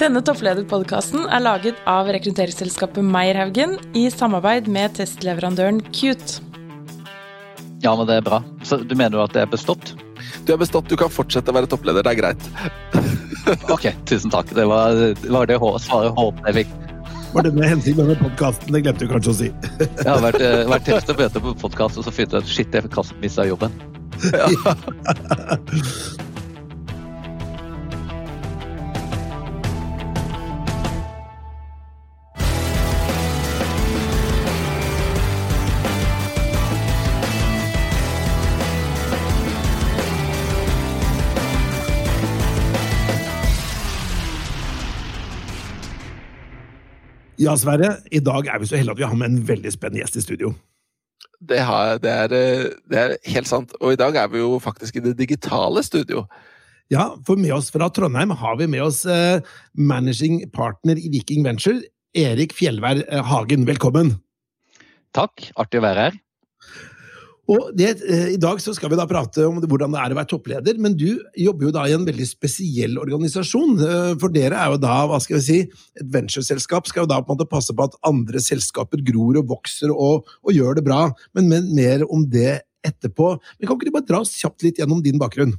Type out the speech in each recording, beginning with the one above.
Denne topplederpodkasten er laget av rekrutteringsselskapet Meierhaugen i samarbeid med testleverandøren Cute. Ja, men det er bra. Så du mener jo at det er bestått? Du er bestått, du kan fortsette å være toppleder. Det er greit. ok, tusen takk. Det var det, var det svaret håpet jeg fikk. Var det med hensikt med podkasten? Det glemte du kanskje å si. jeg har vært, eh, vært til å møte på podkast og så funnet ut shit, jeg mista jobben. Ja. Ja, Sverre. I dag er vi så heldige at vi har med en veldig spennende gjest i studio. Det, har, det, er, det, er, helt sant. Og i dag er vi jo faktisk i det digitale studio. Ja, for med oss fra Trondheim har vi med oss eh, managing partner i Viking Venture, Erik Fjellvær eh, Hagen. Velkommen. Takk. Artig å være her. Og det, eh, I dag så skal vi da prate om hvordan det er å være toppleder, men du jobber jo da i en veldig spesiell organisasjon. Eh, for dere er jo da hva skal vi si, et ventureselskap skal jo da på en måte passe på at andre selskaper gror og vokser og, og gjør det bra. Men, men, mer om det etterpå. Men Kan ikke du bare dra oss kjapt litt gjennom din bakgrunn?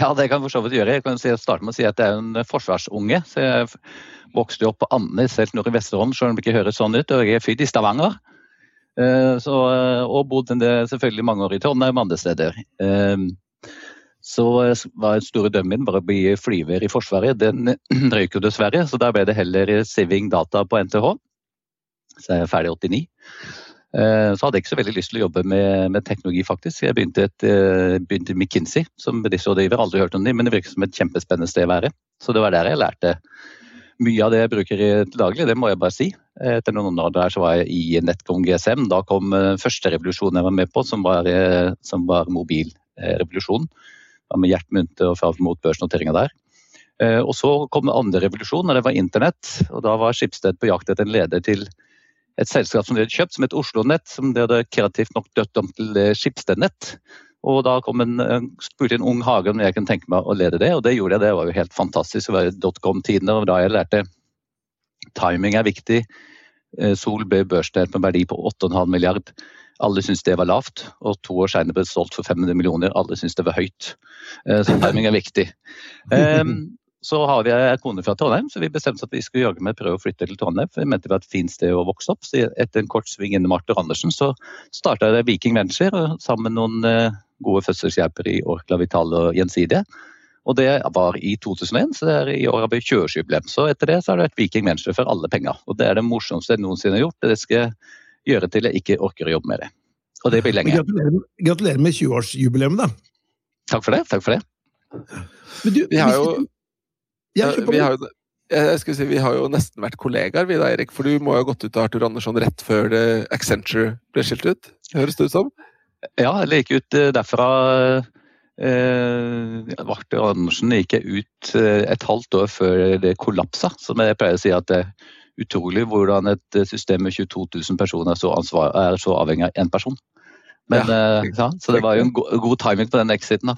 Ja, det kan jeg for så vidt gjøre. Jeg kan starte med å si at jeg er en forsvarsunge. så Jeg vokste opp på Andenes helt nord i Vesterålen, selv om det ikke høres sånn ut. og Jeg er født i Stavanger. Eh, så, eh, og bodde selvfølgelig mange år i Trondheim andre steder. Eh, så var store drømmen min bare å bli flyver i Forsvaret. Den røyk jo dessverre, så da ble det heller Siving Data på NTH. Så er jeg er ferdig i 89. Så hadde jeg ikke så veldig lyst til å jobbe med, med teknologi, faktisk. Jeg begynte, begynte McKinsey som bedriftsrådgiver. Aldri hørt om dem, men det virket som et kjempespennende sted å være. Så det var der jeg lærte mye av det jeg bruker til daglig, det må jeg bare si. Etter noen år der så var jeg i Netcom GSM. Da kom eh, første revolusjon jeg var med på, som var, eh, som var mobilrevolusjonen. Med Gjert Munthe og fra mot børsnoteringa der. Eh, og så kom den andre revolusjonen, og det var internett. Og da var Skipsted på jakt etter en leder til et selskap som de hadde kjøpt, som het Oslo Nett, som de hadde kreativt nok dødt om til Skipsted-nett. Og da kom en, spurte en ung hage om jeg kunne tenke meg å lede det, og det gjorde jeg. Det var jo helt fantastisk. Det var dotcom-tidene, og da jeg lærte timing er viktig. Eh, Sol ble børsdelt med verdi på 8,5 milliard. Alle syntes det var lavt, og to år senere ble det solgt for 500 millioner. Alle syntes det var høyt. Eh, så timing er viktig. Um, så har vi en kone fra Trondheim, så vi bestemte at vi skulle jage med prøve å flytte til Trondheim. for Vi mente det var et fint sted å vokse opp. Så etter en kort sving innom Arthur Andersen, så starta jeg Viking Venture sammen med noen gode fødselshjelper i Orkla Vital og Gjensidige. Og det var i 2001, så det er i år har vi 20-årsjubileum. Så etter det så har det vært Viking Venture for alle penger. Og det er det morsomste jeg noensinne har gjort. Det skal jeg gjøre til jeg ikke orker å jobbe med det. Og det blir lenge. Gratulerer, gratulerer med 20-årsjubileum, da. Takk for det. Takk for det. Men du, vi har jo, ja, vi har jo jeg skulle si, Vi har jo nesten vært kollegaer, vi da, Erik. For du må jo ha gått ut av Arthur Andersson rett før Accenture ble skilt ut? Høres det ut som? Ja, eller gikk ut eh, derfra. Eh, Varte Andersen gikk jeg ut eh, et halvt år før det kollapsa. Som jeg pleier å si at det er utrolig hvordan et system med 22 000 personer er så, ansvar, er så avhengig av én person. Men, ja. ja, så det var jo en god, god timing på den exiten. da.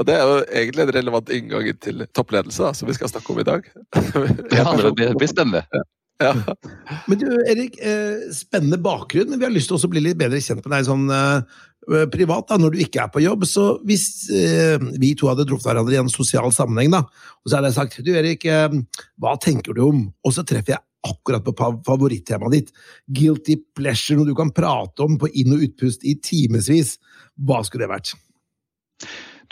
Og Det er jo egentlig en relevant inngang til toppledelse, da, som vi skal snakke om i dag. ja, det blir spennende. Ja. Men du, Erik, eh, spennende bakgrunn, men vi har lyst til å bli litt bedre kjent med deg sånn eh, privat, da, når du ikke er på jobb. Så hvis eh, vi to hadde truffet hverandre i en sosial sammenheng, da, og så hadde jeg sagt du Erik, hva tenker du om? Og så treffer jeg akkurat på favorittemaet ditt. Guilty pleasure, noe du kan prate om på inn- og utpust i timevis. Hva skulle det vært?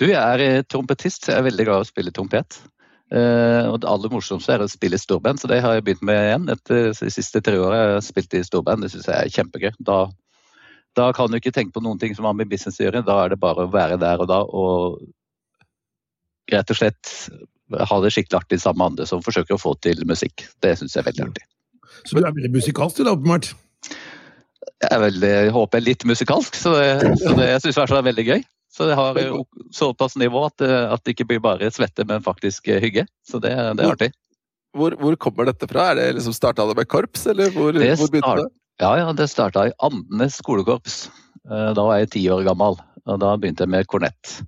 Du, jeg er trompetist, så jeg er veldig glad i å spille trompet. Uh, og Det aller morsomste er å spille i storband, så det har jeg begynt med igjen. Etter de siste tre jeg har spilt i storband. Det syns jeg er kjempegøy. Da, da, kan du ikke tenke på noen ting som har med business å gjøre. Da er det bare å være der og da og rett og slett ha det skikkelig artig sammen med andre som forsøker å få til musikk. Det syns jeg er veldig artig. Så du er veldig musikalsk du da, åpenbart? Jeg, er veldig, håper jeg er litt musikalsk, så det, så det, jeg syns det er veldig gøy. Så det har såpass nivå at, eh, at, det ikke blir bare svette, men faktisk eh, hygge. Så det, det er artig. Hvor, hvor, kommer dette fra? Er det liksom Starta det med korps, eller hvor, det hvor begynte det? Ja, ja, det starta i Andenes skolekorps. Eh, da var jeg ti år gammel, og da begynte jeg med kornett.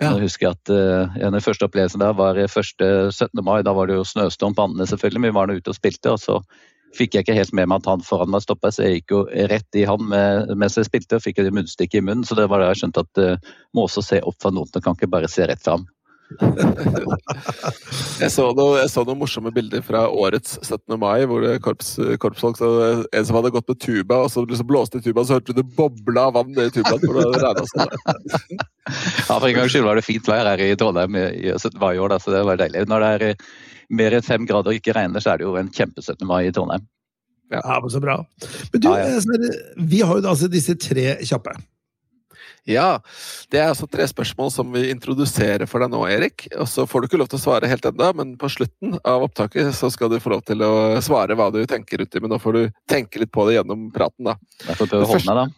Ja. Jeg husker at uh, En av første opplevelsene der var første 17. mai. Da var det jo snøstorm på Andene, selvfølgelig. Vi var nå ute og spilte. og så fikk jeg ikke helt med meg at han foran meg stoppa, så jeg gikk jo rett i han med, mens jeg spilte og fikk et munnstykke i munnen. Så det var da jeg skjønte at uh, må også se opp fra notene, kan ikke bare se rett fram jeg, så noe, jeg, så noen morsomme bilder fra årets 17. mai, hvor det korps, korpsfolk så En som hadde gått med tuba, og så liksom blåste i tuba, så hørte du det bobla av vann i tubaen. For det regnet sånn. ja, for en gangs skyld var det fint vær her i Trondheim i 17. mai i år, da, så det var deilig. Når det er eh, mer enn fem grader og ikke regner, så er det jo en kjempe 17. mai i Trondheim. Ja, men Så bra. Men du, ja, ja. Eh, vi har jo altså disse tre kjappe. Ja, det er altså tre spørsmål som vi introduserer for deg nå, Erik. Og så får du ikke lov til å svare helt enda, men på slutten av opptaket så skal du få lov til å svare hva du tenker uti. Men nå får du tenke litt på det gjennom praten, da. Da får du prøve å holde deg, da.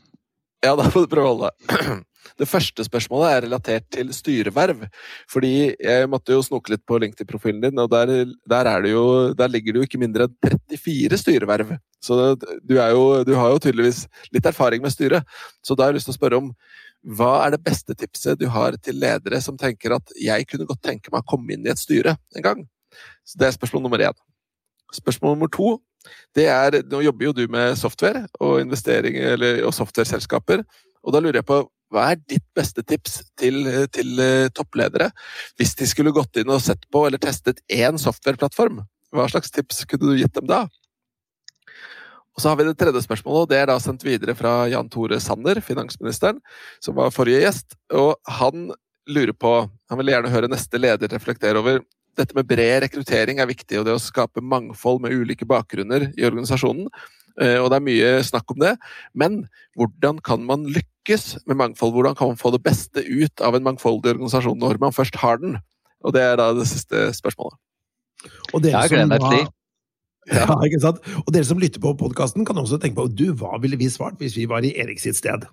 Ja, da får du prøve å holde deg. Det første spørsmålet er relatert til styreverv. Fordi jeg måtte jo snoke litt på LinkedIn-profilen din, og der, der, jo, der, ligger det jo ikke mindre enn 34 styreverv. Så du, jo, du har jo tydeligvis litt erfaring med styret. Så da har jeg lyst til å spørre om hva er det beste tipset du har til ledere som tenker at jeg kunne godt tenke meg å komme inn i et styre en gang? Så Det er spørsmål nummer én. Spørsmål nummer to det er, Nå jobber jo du med software og investering, eller, og softwareselskaper. og Da lurer jeg på hva er ditt beste tips til, til uh, toppledere hvis de skulle gått inn og sett på eller testet én softwareplattform? Hva slags tips kunne du gitt dem da? Og så har vi det tredje spørsmålet, og det er da sendt videre fra Jan Tore Sanner, finansministeren, som var forrige gjest. Og han lurer på Han vil gjerne høre neste leder reflektere over dette med bred rekruttering er viktig, og det å skape mangfold med ulike bakgrunner i organisasjonen. Eh, og det er mye snakk om det. Men hvordan kan man lykkes med mangfold? Hvordan kan man få det beste ut av en mangfoldig organisasjon når man først har den? Og det er da det siste spørsmålet. Og dere som da ja, ikke sant? Og dere som lytter på podkasten, kan også tenke på du, hva ville vi svart hvis vi var i Erik sitt sted?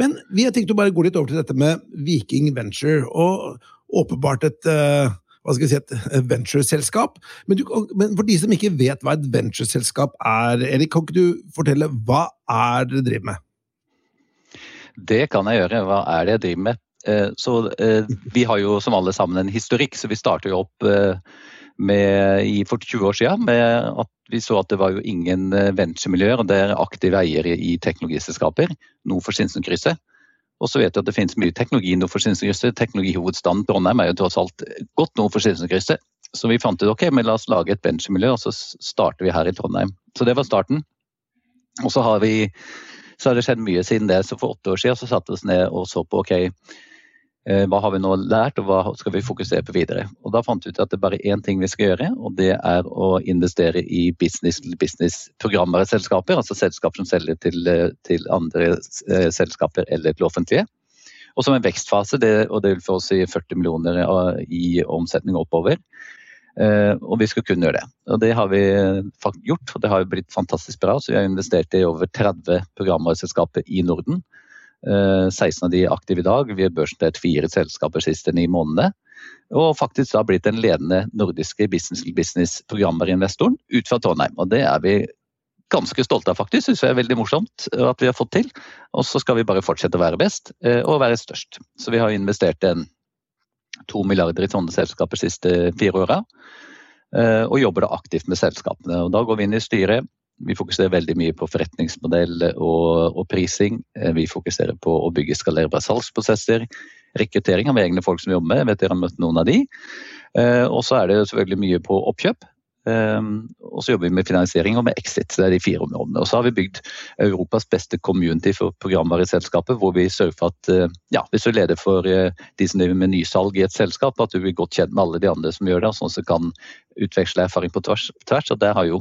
Men vi har tenkt å bare gå litt over til dette med Viking Venture, og åpenbart et uh, hva skal vi si, et ventureselskap. Men, men for de som ikke vet hva et ventureselskap er, Erik, kan ikke du fortelle hva er dere driver med? Det kan jeg gjøre. Hva er det jeg driver med? Eh, så eh, Vi har jo som alle sammen en historikk, så vi starter jo opp med, i, for 20 år siden med at vi så at det var jo ingen eh, venturemiljøer der aktive eiere i teknologiselskaper nord for Sinsenkrysset. Og så vet vi at det finnes mye teknologi nord for Sinsenkrysset. Teknologihovedstaden Trondheim er jo tross alt godt nord for Sinsenkrysset. Så vi fant ut ok, men la oss lage et venturemiljø, og så starter vi her i Trondheim. Så det var starten. Og så har, vi, så har det skjedd mye siden det. Så for åtte år siden så satte vi oss ned og så på ok, hva har vi nå lært, og hva skal vi fokusere på videre? Og Da fant vi ut at det er bare én ting vi skal gjøre, og det er å investere i business-to-business-programmer og selskaper. Altså selskaper som selger til, eh, til andre eh, selskaper eller til offentlige. Og som en vekstfase, det, og det vil få oss i 40 millioner i omsetning oppover. og vi skulle kunne gjøre det. Og det har vi gjort, og det har blitt fantastisk bra. Så vi har investert i over 30 programvareselskaper i Norden. 16 eh, av de aktive i dag. Vi har børsnotert fire selskaper siste ni månedene. Og faktisk da blitt den ledende nordiske business-to-business-programmerinvestoren ut fra Trondheim. Og det er vi ganske stolte av, faktisk. Syns vi er veldig morsomt at vi har fått til. Og så skal vi bare fortsette å være best eh, og være størst. Så vi har investert en to milliarder i sånne selskaper de siste fire åra. Eh, og jobber da aktivt med selskapene. Og da går vi inn i styret vi fokuserer veldig mye på forretningsmodell og, og, prising. Eh, vi fokuserer på å bygge skalerbare salgsprosesser. Rekruttering av egne folk som jobber med, jeg vet dere har møtt noen av de. Eh, og så er det selvfølgelig mye på oppkjøp. Eh, og så jobber vi med finansiering og med exit. Det er de fire områdene. Og så har vi bygd Europas beste community for programvareselskapet, hvor vi sørger for at ja, hvis du leder for de som driver med nysalg i et selskap, at du blir godt kjent med alle de andre som gjør det, sånn at du kan utveksle erfaring på tvers. Og der har jo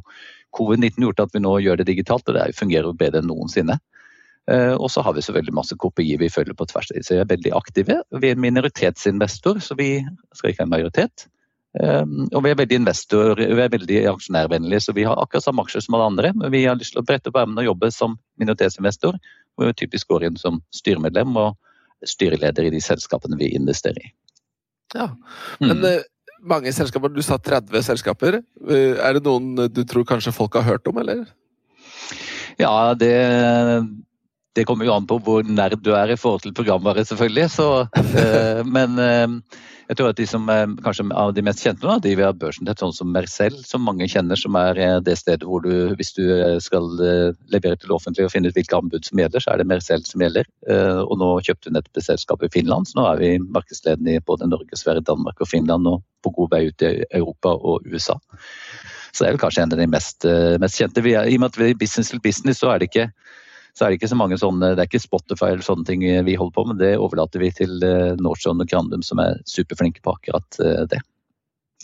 covid-19 gjort at vi nå gjør det digitalt, og det fungerer jo bedre enn noensinne. Eh, og så har vi selvfølgelig masse kopier vi følger på tvers. Så vi er veldig aktive. Vi er minoritetsinvestor, så vi skal ikke ha en majoritet. Eh, og vi er veldig investor, vi er veldig aksjonærvennlige, så vi har akkurat samme aksjer som alle andre. Men vi har lyst til å brette opp ermene og jobbe som minoritetsinvestor. Hvor vi typisk går inn som styremedlem og styreleder i de selskapene vi investerer i. Ja, men mm mange selskaper. Du sa 30 selskaper. Eh, er det noen du tror kanskje folk har hørt om, eller? Ja, det det kommer jo an på hvor nerd du er i forhold til programvare, selvfølgelig. Så, eh, men eh, jeg tror at de som er kanskje av de mest kjente nå, de vi har børsnett, sånn som Mercell, som mange kjenner, som er eh, det stedet hvor du, hvis du eh, skal eh, levere til offentlig og finne ut hvilke anbud som gjelder, så er det Mercell som gjelder. Og nå kjøpte hun et selskap i Finland, så nå er vi markedsledende i både Norge, Sverige, Danmark og Finland, og på god vei ut i Europa og USA. Så det er vel kanskje en av de mest, mest kjente. Er, I og med at vi er business til business, så er det ikke så er det ikke så mange sånne, det er ikke Spotify eller sånne ting vi holder på med. Det overlater vi til Northson og Grandum, som er superflinke på akkurat eh, det.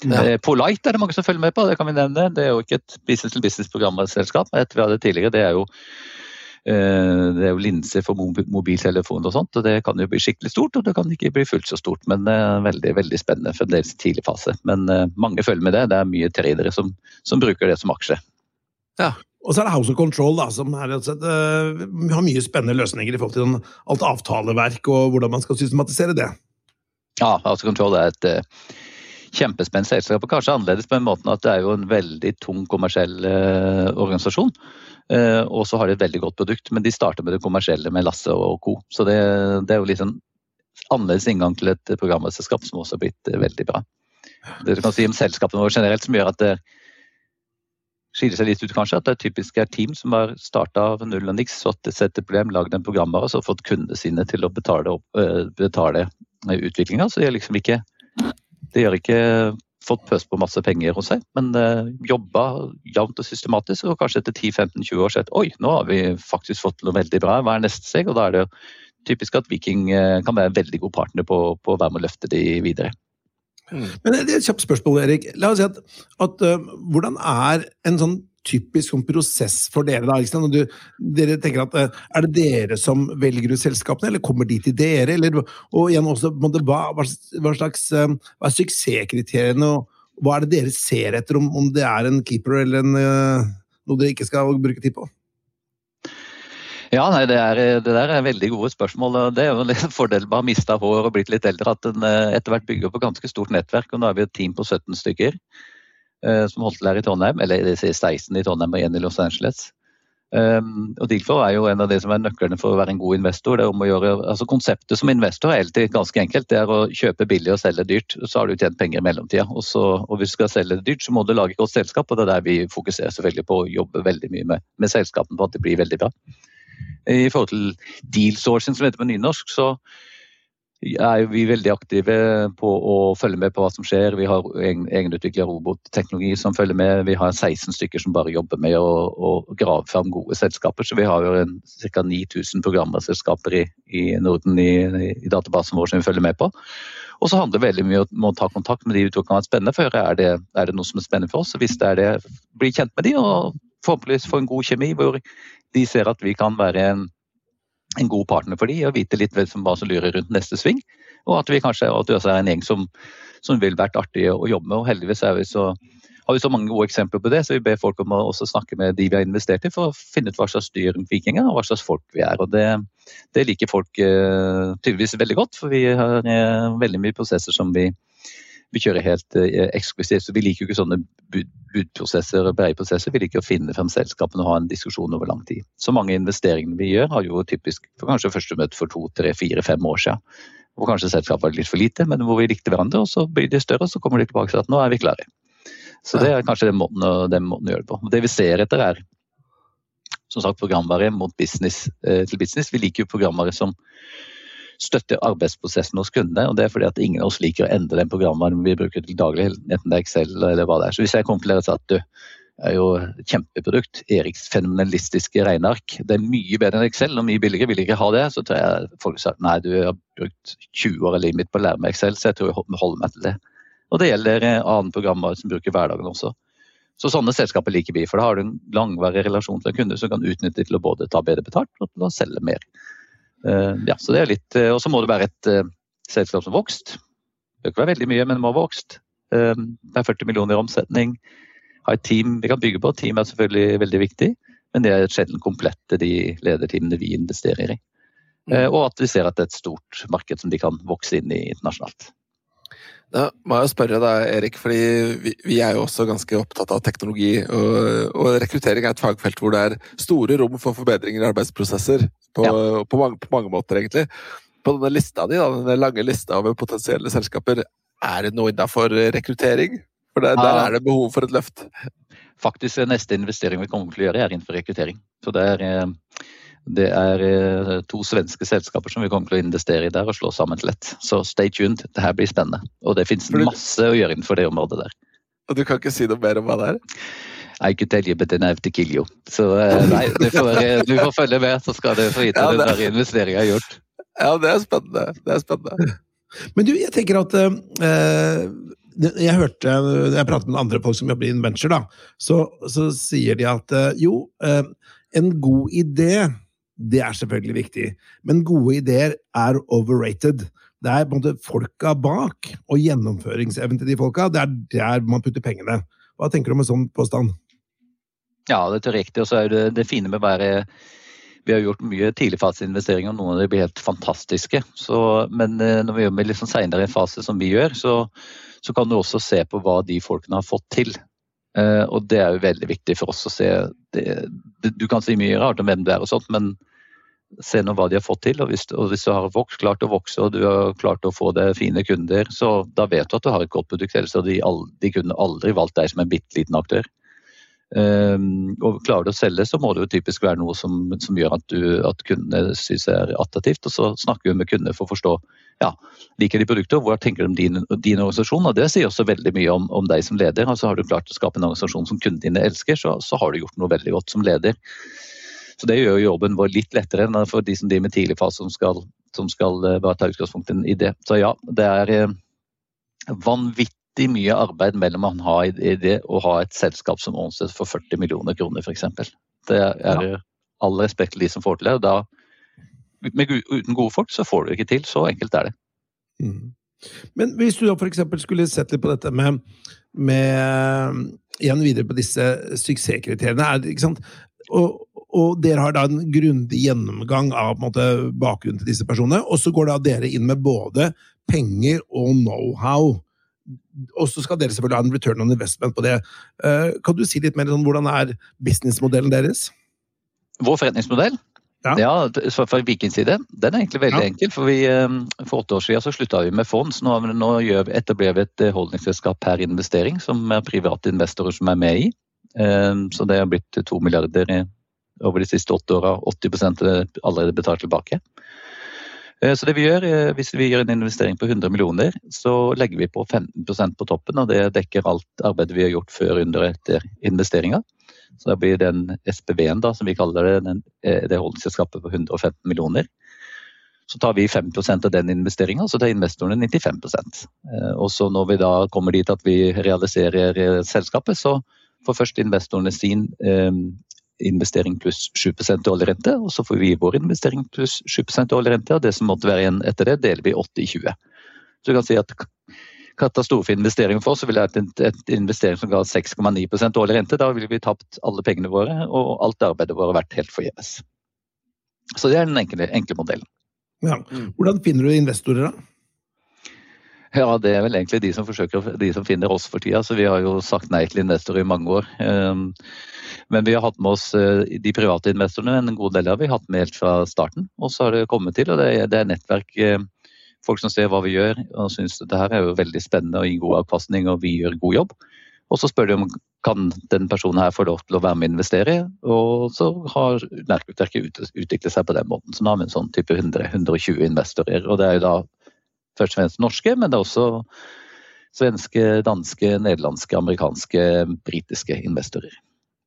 Ja. Eh, Polite er det mange som følger med på, det kan vi nevne. Det er jo ikke et business to business-programselskap. Et vi hadde tidligere, det er jo det er jo linser for mobiltelefon og sånt, og det kan jo bli skikkelig stort, og det kan ikke bli fullt så stort. Men veldig veldig spennende fremdeles i tidlig fase. Men mange følger med det. Det er mye tradere som, som bruker det som aksje. Ja, og så er det House of Control, da, som er, uh, har mye spennende løsninger i forhold til alt avtaleverk og hvordan man skal systematisere det. Ja, House of Control er et uh, kjempespennende selskap. og Kanskje annerledes på en måte at det er jo en veldig tung kommersiell uh, organisasjon. Uh, og så har de et veldig godt produkt, men de starter med det kommersielle med Lasse og co. Så det, det er jo litt sånn annerledes inngang til et programselskap som også har blitt veldig bra. Det du kan si om selskapene våre generelt som gjør at det, skiller seg litt ut, kanskje. At det er typisk er team som har starta av null og niks, fått et problem, lagd en programvare og så fått kundene sine til å betale, uh, betale utviklinga. Så de har liksom ikke De har ikke fått pøst på masse penger hos seg, men uh, jobba jevnt og systematisk. Og kanskje etter 10-15-20 år sett oi, nå har vi faktisk fått noe veldig bra, hva er neste steg? Og da er det typisk at Viking kan være en veldig god partner på, på å være med å løfte de videre. Mm. Men det er et kjapt spørsmål, Erik. La oss si at, at uh, Hvordan er en sånn typisk sånn prosess for dere? da? Du, dere tenker at uh, Er det dere som velger ut selskapene, eller kommer de til dere? Eller, og igjen også, måte, hva, hva, slags, uh, hva er suksesskriteriene, og hva er det dere ser etter, om, om det er en keeper eller en, noe dere ikke skal bruke tid på? Ja, nei, det, er, det, der er veldig gode spørsmål. Det er jo en fordel med å ha mista hår og blitt litt eldre, at en eh, etter hvert bygger opp et ganske stort nettverk. og Nå er vi et team på 17 stykker eh, som holdt til her i Trondheim, eller det sier 16 i Trondheim og 1 i Los Angeles. Um, og Dealflow er jo en av de som er nøklene for å være en god investor. det er om å gjøre, altså Konseptet som investor er alltid ganske enkelt. Det er å kjøpe billig og selge dyrt. Så har du tjent penger i mellomtida. Og, og hvis du skal selge dyrt, så må du lage godt selskap. og Det er der vi fokuserer selvfølgelig på å jobbe veldig mye med, med selskapene på at det blir veldig bra. I forhold til deal sourcing, som heter på nynorsk, så er vi veldig aktive på å følge med på hva som skjer. Vi har egenutvikla robotteknologi som følger med. Vi har 16 stykker som bare jobber med å, å grave fram gode selskaper. Så vi har jo ca. 9000 programmerselskaper i, i Norden i, i, databasen vår som vi følger med på. Og så handler det veldig mye om å ta kontakt med de vi tror kan være spennende for. Er det, er det noe som er spennende for oss? Hvis det er det, bli kjent med de og forhåpentligvis få en god kjemi hvor de ser at vi kan være en, en god partner for de og vite litt hva som lurer rundt neste sving. Og at vi kanskje at også er en gjeng som, som vil vært artig å jobbe med. og Heldigvis vi så, har vi så mange gode eksempler på det, så vi ber folk om å snakke med de vi har investert i, for å finne ut hva slags dyr Viking er, og hva slags folk vi er. og Det, det liker folk uh, tydeligvis veldig godt, for vi har uh, veldig mye prosesser som vi, vi kjører helt uh, eksklusivt. Så vi liker jo ikke sånne budprosesser og breie prosesser. Vi liker å finne frem selskapene og ha en diskusjon over lang tid. Så mange investeringene vi gjør, har jo typisk for kanskje første møte for to, tre, fire, fem år siden. Hvor kanskje selskapet var litt for lite, men hvor vi likte hverandre. Og så blir de større, og så kommer de tilbake til at nå er vi klare. Så det er kanskje den måten, den måten å gjøre det på. Det vi ser etter er som sagt programvare mot business eh, til business. Vi liker jo programvare som støtter arbeidsprosessen hos kundene. og Det er fordi at ingen av oss liker å endre den programvaren vi bruker til daglig, enten det er Excel eller hva det er. Så hvis jeg kommer til dere og sier at du er jo kjempeprodukt, Eriks fenomenalistiske regneark, det er mye bedre enn Excel og mye billigere, vil ikke ha det, så tror jeg folk sier nei, du har brukt 20 år av livet mitt på å lære meg Excel, så jeg tror jeg holder meg til det. Og det gjelder eh, annen programvare som bruker hverdagen også. Så sånne selskaper liker vi, for da har du en langvarig relasjon til en kunde som kan utnytte til å både ta bedre betalt og til å selge mer. Eh, ja, så det er litt, eh, Og så må det være et uh, selskap som vokst. Det bør ikke være veldig mye, men det må ha vokst. Det er 40 millioner i omsetning. Ha et team vi kan bygge på. Team er selvfølgelig veldig viktig, men det er sjelden komplette de lederteamene vi investerer i. Uh, og at vi ser at det er et stort marked som de kan vokse inn i internasjonalt. Da må jeg spørre deg, Erik, fordi vi, vi, er jo også ganske opptatt av teknologi. Og, og, rekruttering er et fagfelt hvor det er store rom for forbedringer i arbeidsprosesser. På, ja. på, mange, på mange, måter, egentlig. På denne lista di, da, denne lange lista over potensielle selskaper, er det noe innafor rekruttering? For der, der, er det behov for et løft. Faktisk neste investering vi kommer til å gjøre, er innenfor rekruttering. Så det er eh, det er eh, to svenske selskaper som vi kommer til å investere i der og slå sammen til ett. Så stay tuned, det her blir spennende. Og det finnes masse å gjøre innenfor det området der. Og du kan ikke si noe mer om hva det er? I could tell you, but then I have to kill you. Så eh, nei, du får, eh, du får følge med, så skal du få vite ja, det... den investeringa er gjort. Ja, det er spennende. Det er spennende. Men du, jeg tenker at uh, jeg hørte, jeg pratet med andre folk som jobber i Inventure, da, så, så sier de at uh, jo, uh, en god idé det er selvfølgelig viktig. Men gode ideer er overrated. Det er på en måte folka bak, og gjennomføringsevnen til de folka, det er der man putter pengene. Hva tenker du om en sånn påstand? Ja, det er riktig. Og så er det det fine med å være vi har gjort mye tidligfaseinvesteringer, noen av dem blir helt fantastiske. Så, men eh, når vi gjør med litt sånn senere fase som vi gjør, så, så, kan du også se på hva de folkene har fått til. Eh, og det er jo veldig viktig for oss å se. Det, det, du kan si mye rart om hvem det er, og sånt, men se nå hva de har fått til. Og hvis, og hvis du har vokst, klart å vokse og du har klart å få det fine kunder, så da vet du at du har et godt produkt. Ellers hadde de, kunne aldri valgt deg som en bitte liten aktør. Um, og Klarer du å selge, så må det jo typisk være noe som, som gjør at, du, at kundene syns er attraktivt. Og så snakker vi med kundene for å forstå ja, liker de og hvordan tenker de om din, din organisasjon. og Det sier også veldig mye om, om deg som leder. altså Har du klart å skape en organisasjon som kundene dine elsker, så, så har du gjort noe veldig godt som leder. Så Det gjør jobben vår litt lettere enn for de som driver med tidligfase, som skal, som skal eh, bare ta utgangspunkt i det. Så ja, det er eh, vanvittig mye arbeid mellom å ha det og ha et selskap som omsetter for 40 millioner kroner, f.eks. Det er ja. all respekt til de som får til det. og da med, uten gode folk så får du det ikke til. Så enkelt er det. Mm. Men hvis du da f.eks. skulle sett litt på dette med, med igjen videre på disse suksesskriteriene. Er, Og, og dere har da en grundig gjennomgang av måte, bakgrunnen til disse personene. Og så går da dere inn med både penger og know-how. Og så skal dere selvfølgelig ha en return on investment på det. Uh, kan du si litt mer om hvordan er businessmodellen deres? Vår forretningsmodell? Ja, ja fra Vikings side. Den er egentlig veldig ja. enkel. For, vi, eh, for åtte år siden så slutta vi med fond. Så nå, nå etablerer vi et holdningsselskap per investering, som er private investorer som er med i. Eh, så det har blitt to milliarder over de siste åtte åra. 80 er allerede betalt tilbake. Eh, så det vi gjør, eh, Hvis vi gjør en investering på 100 millioner, så legger vi på 15% på toppen. og Det dekker alt arbeidet vi har gjort før, under og etter investeringa. Så da blir den SPV-en, som vi kaller det, den, eh, det holdningsselskapet på 115 millioner. Så tar vi 5% av den investeringa, så tar investorene 95% Og så når vi da kommer dit at vi realiserer selskapet, så får først investorene sin investering pluss 7 i årlig rente, og så får vi vår investering pluss 7 i årlig rente, og det som måtte være igjen etter det, deler vi 80 i 20. Så du kan si at katastrofe for oss, så ville det vært et investering som ga 6,9 årlig rente. Da ville vi tapt alle pengene våre, og alt arbeidet vårt vært helt forgjeves. Så det er den enkle, enkle modellen. Ja. Hvordan finner du investorer, da? Ja, det er vel egentlig de som forsøker, de som finner oss for tida. Så vi har jo sagt nei til investorer i mange år. Ehm, men vi har hatt med oss eh, de private investorene, en god del av vi har hatt med helt fra starten. Og så har det kommet til, og det er nettverk. Eh, folk som ser hva vi gjør og syns det her er jo veldig spennende og gir god avkastning og vi gjør god jobb. Og så spør de om kan den personen her få lov til å være med og investere, og så har nettverket utviklet seg på den måten. Så nå har vi en sånn type 100, 120 investorer. Og det er jo da først og fremst norske, men det er også svenske, danske, nederlandske, amerikanske, britiske investorer.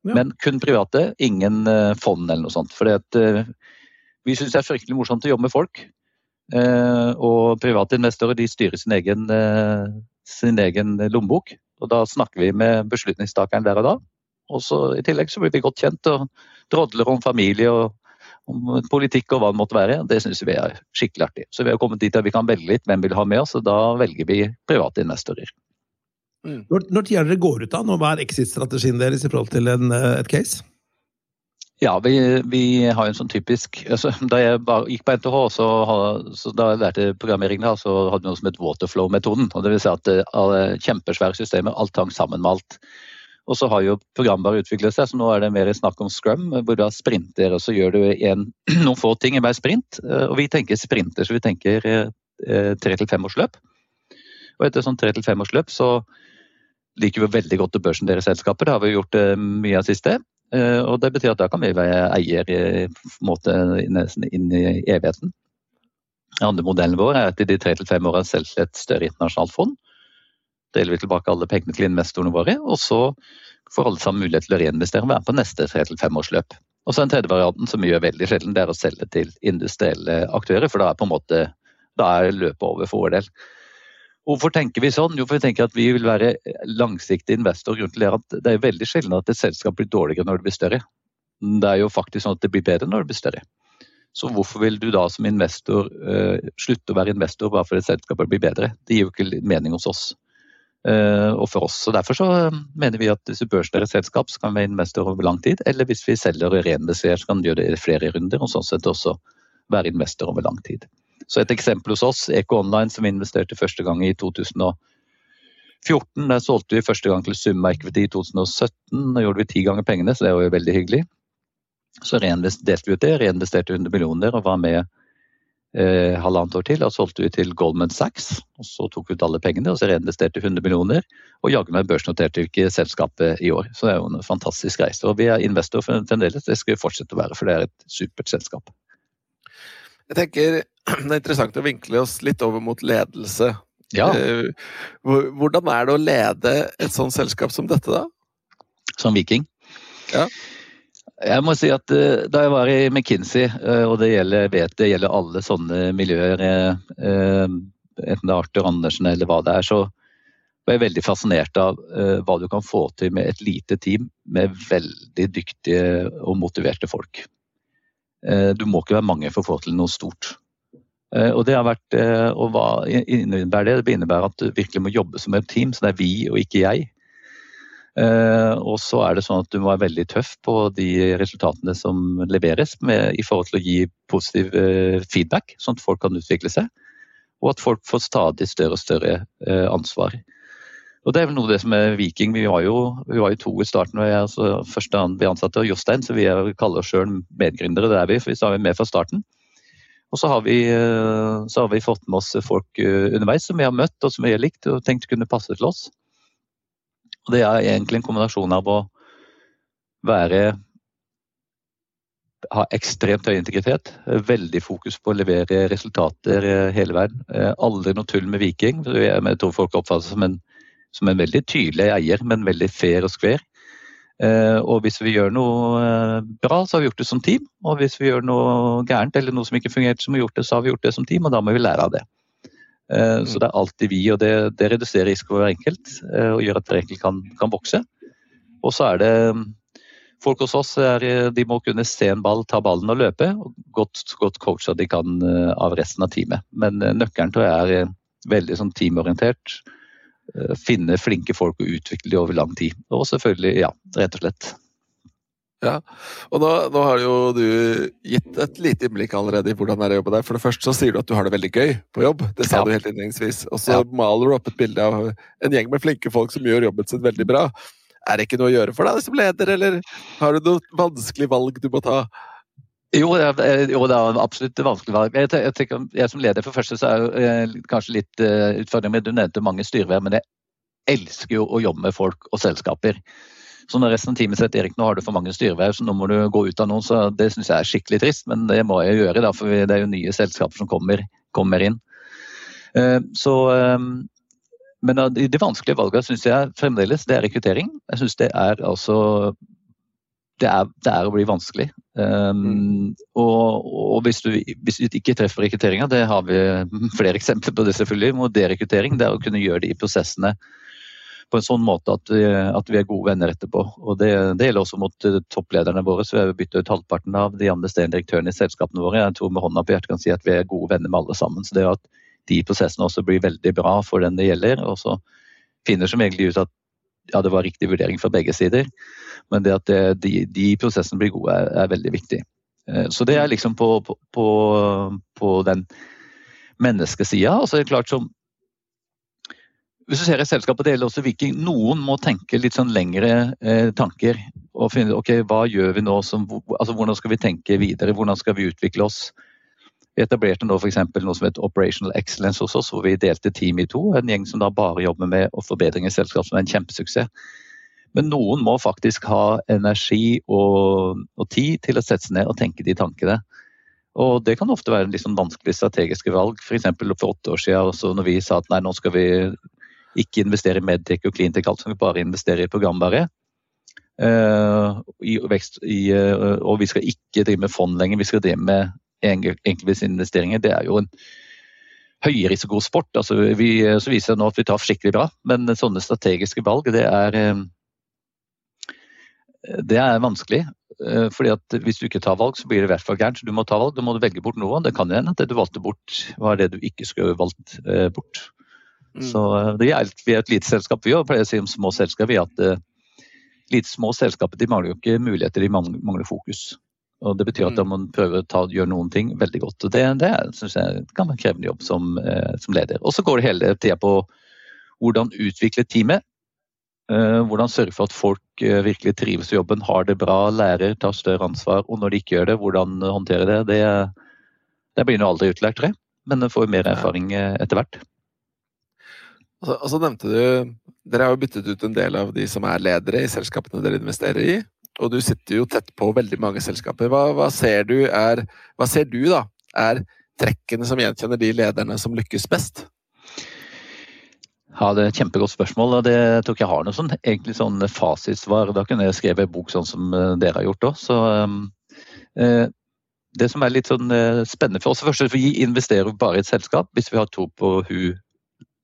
Ja. Men kun private, ingen eh, fond eller noe sånt. For uh, vi syns det er fryktelig morsomt å jobbe med folk. Uh, og private investorer de styrer sin egen, sin egen lommebok. Og da snakker vi med beslutningstakeren der og da. Og så I tillegg så blir vi godt kjent og drodler om familie og om politikk og hva det måtte være, det syns vi er skikkelig artig. Så vi har kommet dit at vi kan velge litt hvem vi vil ha med oss, og da velger vi private investorer. Mm. Når, når tida dere går ut av, hva er exit-strategien deres i forhold til en, eh, et case? Ja, vi, vi, har en sånn typisk altså, Da jeg bare gikk på NTH, så, så da jeg lærte programmering, da, så hadde vi noe som het waterflow-metoden. og det vil si at alle Kjempesvære systemer, alt hang sammen med alt. Og så har jo programvare utviklet seg, så nå er det mer snakk om scrum, hvor har sprinter. Og så gjør du en, noen få ting i hver sprint. Og vi tenker sprinter, så vi tenker tre til femårsløp. Og etter sånn tre til femårsløp så liker vi veldig godt å børsendere selskaper. Det har vi gjort mye av siste. Eh, og Det betyr at da kan vi være eier i, måte, nesten inn i evigheten. Den andre modellen vår er at i de tre til fem årene selger et større internasjonalt fond. Deler vi tilbake alle pengene til investorene våre, og så får alle sammen mulighet til å reinvestere og være med på neste tre til femårsløp. Og så Den tredje varianten, som vi gjør veldig sjelden, det er å selge til industrielle aktører. For da er på en måte da er løpet over for vår del. Hvorfor tenker vi sånn? Jo, for vi tenker at vi vil være langsiktig investor. Grunnen til at det er veldig sjelden at et selskap blir dårligere når det blir større. Det er jo faktisk sånn at det blir bedre når det blir større. Så hvorfor vil du da som investor uh, slutte å være investor bare fordi selskapet blir bedre? Det gir jo ikke mening hos oss og for oss. Så Derfor så mener vi at hvis vi børsnoterer selskap, så kan vi være investor over lang tid. Eller hvis vi selger og reinvesterer, så kan vi gjøre det i flere runder, og sånn sett også være investor over lang tid. Så et eksempel hos oss, Eco Online, som vi investerte første gang i 2014. Der solgte vi første gang til Summa Equity i 2017. Da gjorde vi ti ganger pengene, så det var jo veldig hyggelig. Så delte vi ut det, reinvesterte 100 millioner og var med eh, halvannet år til. og solgte vi til Goldman Sachs, og så tok vi ut alle pengene og så reinvesterte 100 millioner. Og jaggu meg børsnoterte ikke selskapet i år. Så det er jo en fantastisk reise. Og vi er investor fremdeles, det skal vi fortsette å være, for det er et supert selskap. Jeg tenker det er interessant å vinkle oss litt over mot ledelse. Ja. Eh, hvordan er det å lede et sånt selskap som dette, da? Som viking? Ja. Jeg må si at uh, Da jeg var i McKinsey, uh, og det gjelder, vet det gjelder alle sånne miljøer, uh, enten det er Arthur Andersen eller hva det er, så var jeg veldig fascinert av hva du kan få til med et lite team med veldig dyktige og motiverte folk. Du må ikke være mange for å få til noe stort. Eh, og det har vært, eh, og hva innebærer det? Det innebærer at du virkelig må jobbe som et team, så det er vi og ikke jeg. Eh, og så er det sånn at du må være veldig tøff på de resultatene som leveres, med, i forhold til å gi positiv feedback, sånn at folk kan utvikle seg. Og at folk får stadig større og større ansvar. Og Det er vel noe av det som er Viking. Vi var jo, vi var jo to i starten. og jeg altså, Første ble ansatte, og Jostein, så vi er, kaller oss sjøl medgründere. Det er vi, for vi er med fra starten. Og så har, vi, eh, så har vi fått med oss folk eh, underveis som vi har møtt og som vi har likt og tenkt kunne passe til oss. Og Det er egentlig en kombinasjon av å være ha ekstremt høy integritet. Veldig fokus på å levere resultater eh, hele veien. Aldri noe tull med Viking. Jeg tror folk oppfatter seg som en, som en veldig tydelig eier, men veldig fair og skver. Eh, og hvis vi gjør noe eh, bra, så har vi gjort det som team. Og hvis vi gjør noe gærent eller noe som ikke fungerte så har vi gjort det som team, og da må vi lære av det. Eh, så det er alltid vi, og det, det reduserer risiko hver enkelt og gjør at hver enkelt kan, kan vokse. Og så er det Folk hos oss er, de må kunne se en ball, ta ballen og løpe. og Godt, godt coacha de kan av resten av teamet. Men nøkkelen tror jeg er veldig sånn teamorientert Eh, finne flinke folk og utvikle dem over lang tid. Og selvfølgelig, ja, rett og slett. Ja, og nå, nå, har jo du gitt et lite innblikk allerede i hvordan det er å jobbe der. For det første så sier du at du har det veldig gøy på jobb. Det sa ja. du helt innledningsvis. Og så ja. maler du opp et bilde av en gjeng med flinke folk som gjør jobben sin veldig bra. Er det ikke noe å gjøre for deg som leder, eller har du noe vanskelig valg du må ta? Jo, jo, det er absolutt vanskelig valg. Jeg, jeg, tenker, jeg som leder for første så er det eh, kanskje litt uh, utfordrende med Du nevnte mange styreverv, men jeg elsker jo å jobbe med folk og selskaper. Så når resten av teamet sier Erik, nå har du for mange styreverv, så nå må du gå ut av noen, så det syns jeg er skikkelig trist. Men det må jeg gjøre, da, for det er jo nye selskaper som kommer, kommer inn. Uh, så um, men de vanskelige valgene syns jeg fremdeles det er rekruttering. Jeg syns det er altså det er, det er, å bli vanskelig. Um, og, og hvis, du, hvis, du, ikke treffer rekrutteringa, det har vi flere eksempler på det selvfølgelig, og derekruttering, det er å kunne gjøre de prosessene på en sånn måte at vi, at vi er gode venner etterpå. Og det, det gjelder også mot uh, topplederne våre, så vi har bytta ut halvparten av de administrerende direktørene i selskapene våre. Jeg tror med hånda på hjertet kan si at vi er gode venner med alle sammen. Så det at de prosessene også blir veldig bra for den det gjelder. Og så finner som egentlig ut at ja, det var riktig vurdering fra begge sider. Men det at det, de, de, prosessene blir gode, er, er, veldig viktig. Eh, så det er liksom på, på, på den menneskesida. Og så er det klart som hvis du ser i selskapet, det gjelder også Viking. Noen må tenke litt sånn lengre eh, tanker. og finne ok, Hva gjør vi nå? Som, altså, hvordan skal vi tenke videre? Hvordan skal vi utvikle oss? Vi etablerte nå f.eks. noe som heter Operational Excellence hos oss, hvor vi delte team i to. En gjeng som da bare jobber med forbedring i selskap, som er en kjempesuksess. Men noen må faktisk ha energi og, og tid til å sette seg ned og tenke de tankene. Og Det kan ofte være en liksom vanskelig strategiske valg. For, for åtte år siden, altså når vi sa at nei, nå skal vi ikke investere i Medtech og Cleantech, alt som bare investere i programvare. Uh, vekst, i, uh, og vi skal ikke drive med fond lenger, vi skal drive med enkeltvisinvesteringer. Det er jo en høyrisikosport. Altså, vi, så viser det nå at vi tar skikkelig bra, men sånne strategiske valg, det er, uh, det er vanskelig. Fordi at Hvis du ikke tar valg, så blir det i hvert fall gærent. Så du må ta valg, da må du velge bort noe. Det kan hende at det du valgte bort, var det du ikke skulle valgt bort. Mm. Så eh, det er, Vi er et lite selskap, vi òg. Pleier å si om små selskap vi at uh, lite små selskaper de mangler jo ikke muligheter, de mangler fokus. Og Det betyr at da mm. må man prøve å ta, gjøre noen ting veldig godt. og Det, det synes jeg kan være en krevende jobb som, eh, som leder. Og Så går det hele tida på hvordan utvikle teamet. Eh, hvordan sørge for at folk virkelig trives i jobben, har det bra, lærer, tar større ansvar. Og når de ikke gjør det, hvordan håndtere det. Det, det blir nå aldri utlært, tror jeg. Men får mer erfaring etter hvert. Og så nevnte du Dere har jo byttet ut en del av de som er ledere i selskapene dere investerer i. Og du sitter jo tett på veldig mange selskaper. Hva, hva, ser, du er, hva ser du da er trekkene som gjenkjenner de lederne som lykkes best? Ja, Det er et kjempegodt spørsmål. og det tror ikke jeg har noe sånn, egentlig sånn fasitsvar. Da kunne jeg skrevet en bok sånn som eh, dere har gjort òg. Um, eh, det som er litt sånn eh, spennende for oss først, Vi investerer bare i et selskap hvis vi har tro på hun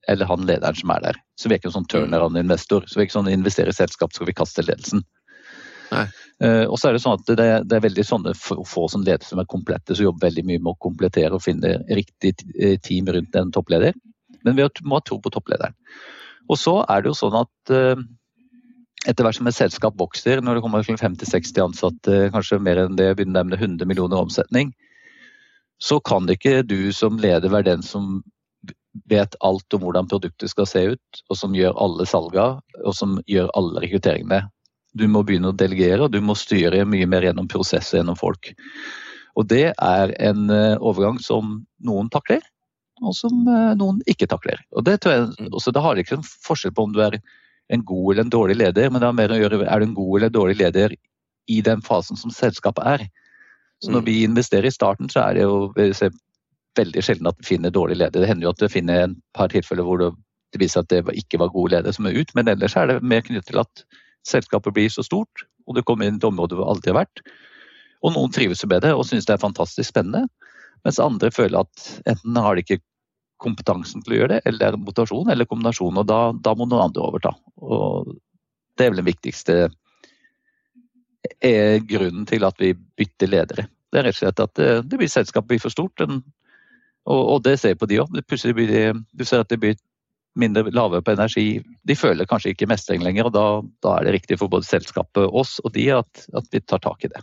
eller han lederen som er der. Så vi er ikke en sånn turnaround-investor. Så vi er ikke sånn investerer i selskap, skal vi kaste ledelsen. Uh, og så er Det sånn at det er, det er veldig sånne få som leder som er komplette, som jobber veldig mye med å komplettere og finne riktig eh, team rundt en toppleder. Men vi må ha tro på topplederen. Og så er det jo sånn at uh, etter hvert som et selskap vokser, når det kommer til 50-60 ansatte, kanskje mer enn det, begynner med 100 millioner omsetning, så kan ikke du som leder være den som vet alt om hvordan produktet skal se ut, og som gjør alle salga, og som gjør alle rekrutteringene. Du må begynne å delegere, og du må styre mye mer gjennom prosesser gjennom folk. Og det er en eh, overgang som noen takler, og som eh, noen ikke takler. Og det tror jeg, mm. Da har det ikke noen forskjell på om du er en god eller en dårlig leder, men det har mer å gjøre er du en god eller en dårlig leder i den fasen som selskapet er. Så når mm. vi investerer i starten, så er det jo veldig sjelden at vi finner dårlige ledere. Det hender jo at vi finner en par tilfeller hvor det, viser at det ikke var gode ledere som er ut, men ellers er det mer knyttet til at selskapet blir så stort, og det kommer inn i et område det alltid har vært. Og noen trives med det og syns det er fantastisk spennende, mens andre føler at enten har de ikke kompetansen til å gjøre det, eller det er motivasjon eller kombinasjon, og da, da må noen andre overta. Og det er vel den viktigste eh, grunnen til at vi bytter ledere. Det er rett og slett at det, det blir selskapet blir for stort. En og, og det ser jeg på de òg. Du ser at de blir mindre lavere på energi. De føler kanskje ikke mestring lenger, og da, da er det riktig for både selskapet, oss og de at, at vi tar tak i det.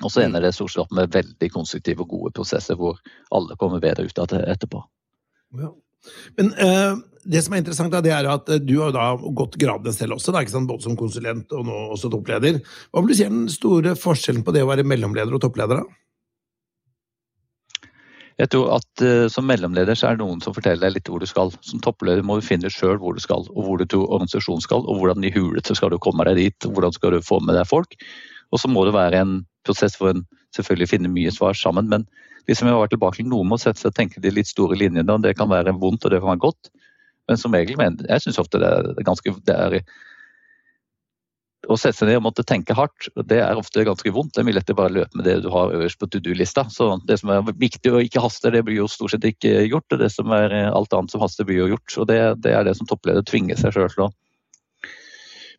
Og så ender det stort sett med veldig konstruktive og gode prosesser hvor alle kommer bedre ut av det etterpå. Ja. Men eh, det som er interessant, det er at du har da gått gradene selv også, da, både som konsulent og nå også toppleder. Hva vil du si er den store forskjellen på det å være mellomleder og toppleder? da? Jeg tror at uh, Som mellomleder så er det noen som forteller deg litt hvor du skal. Som toppleder må du finne sjøl hvor du skal, og hvor du tror organisasjonen skal, og hvordan i hulete skal du komme deg dit, og hvordan skal du få med deg folk. Og så må det være en prosess hvor en selvfølgelig finner mye svar sammen. Men liksom jeg vært tilbake til noen må sette seg og tenke de litt store linjene. og Det kan være vondt og det kan være godt. Men som regel, jeg syns ofte det er ganske det er å sette seg ned og måtte tenke hardt, det er ofte ganske vondt. Det er mye lettere bare å løpe med det du har øverst på to do-lista. Så det som er viktig og ikke haster, det blir jo stort sett ikke gjort. Og det som er alt annet som haster, blir jo gjort. Og det, det er det som toppleder tvinger seg sjøl til å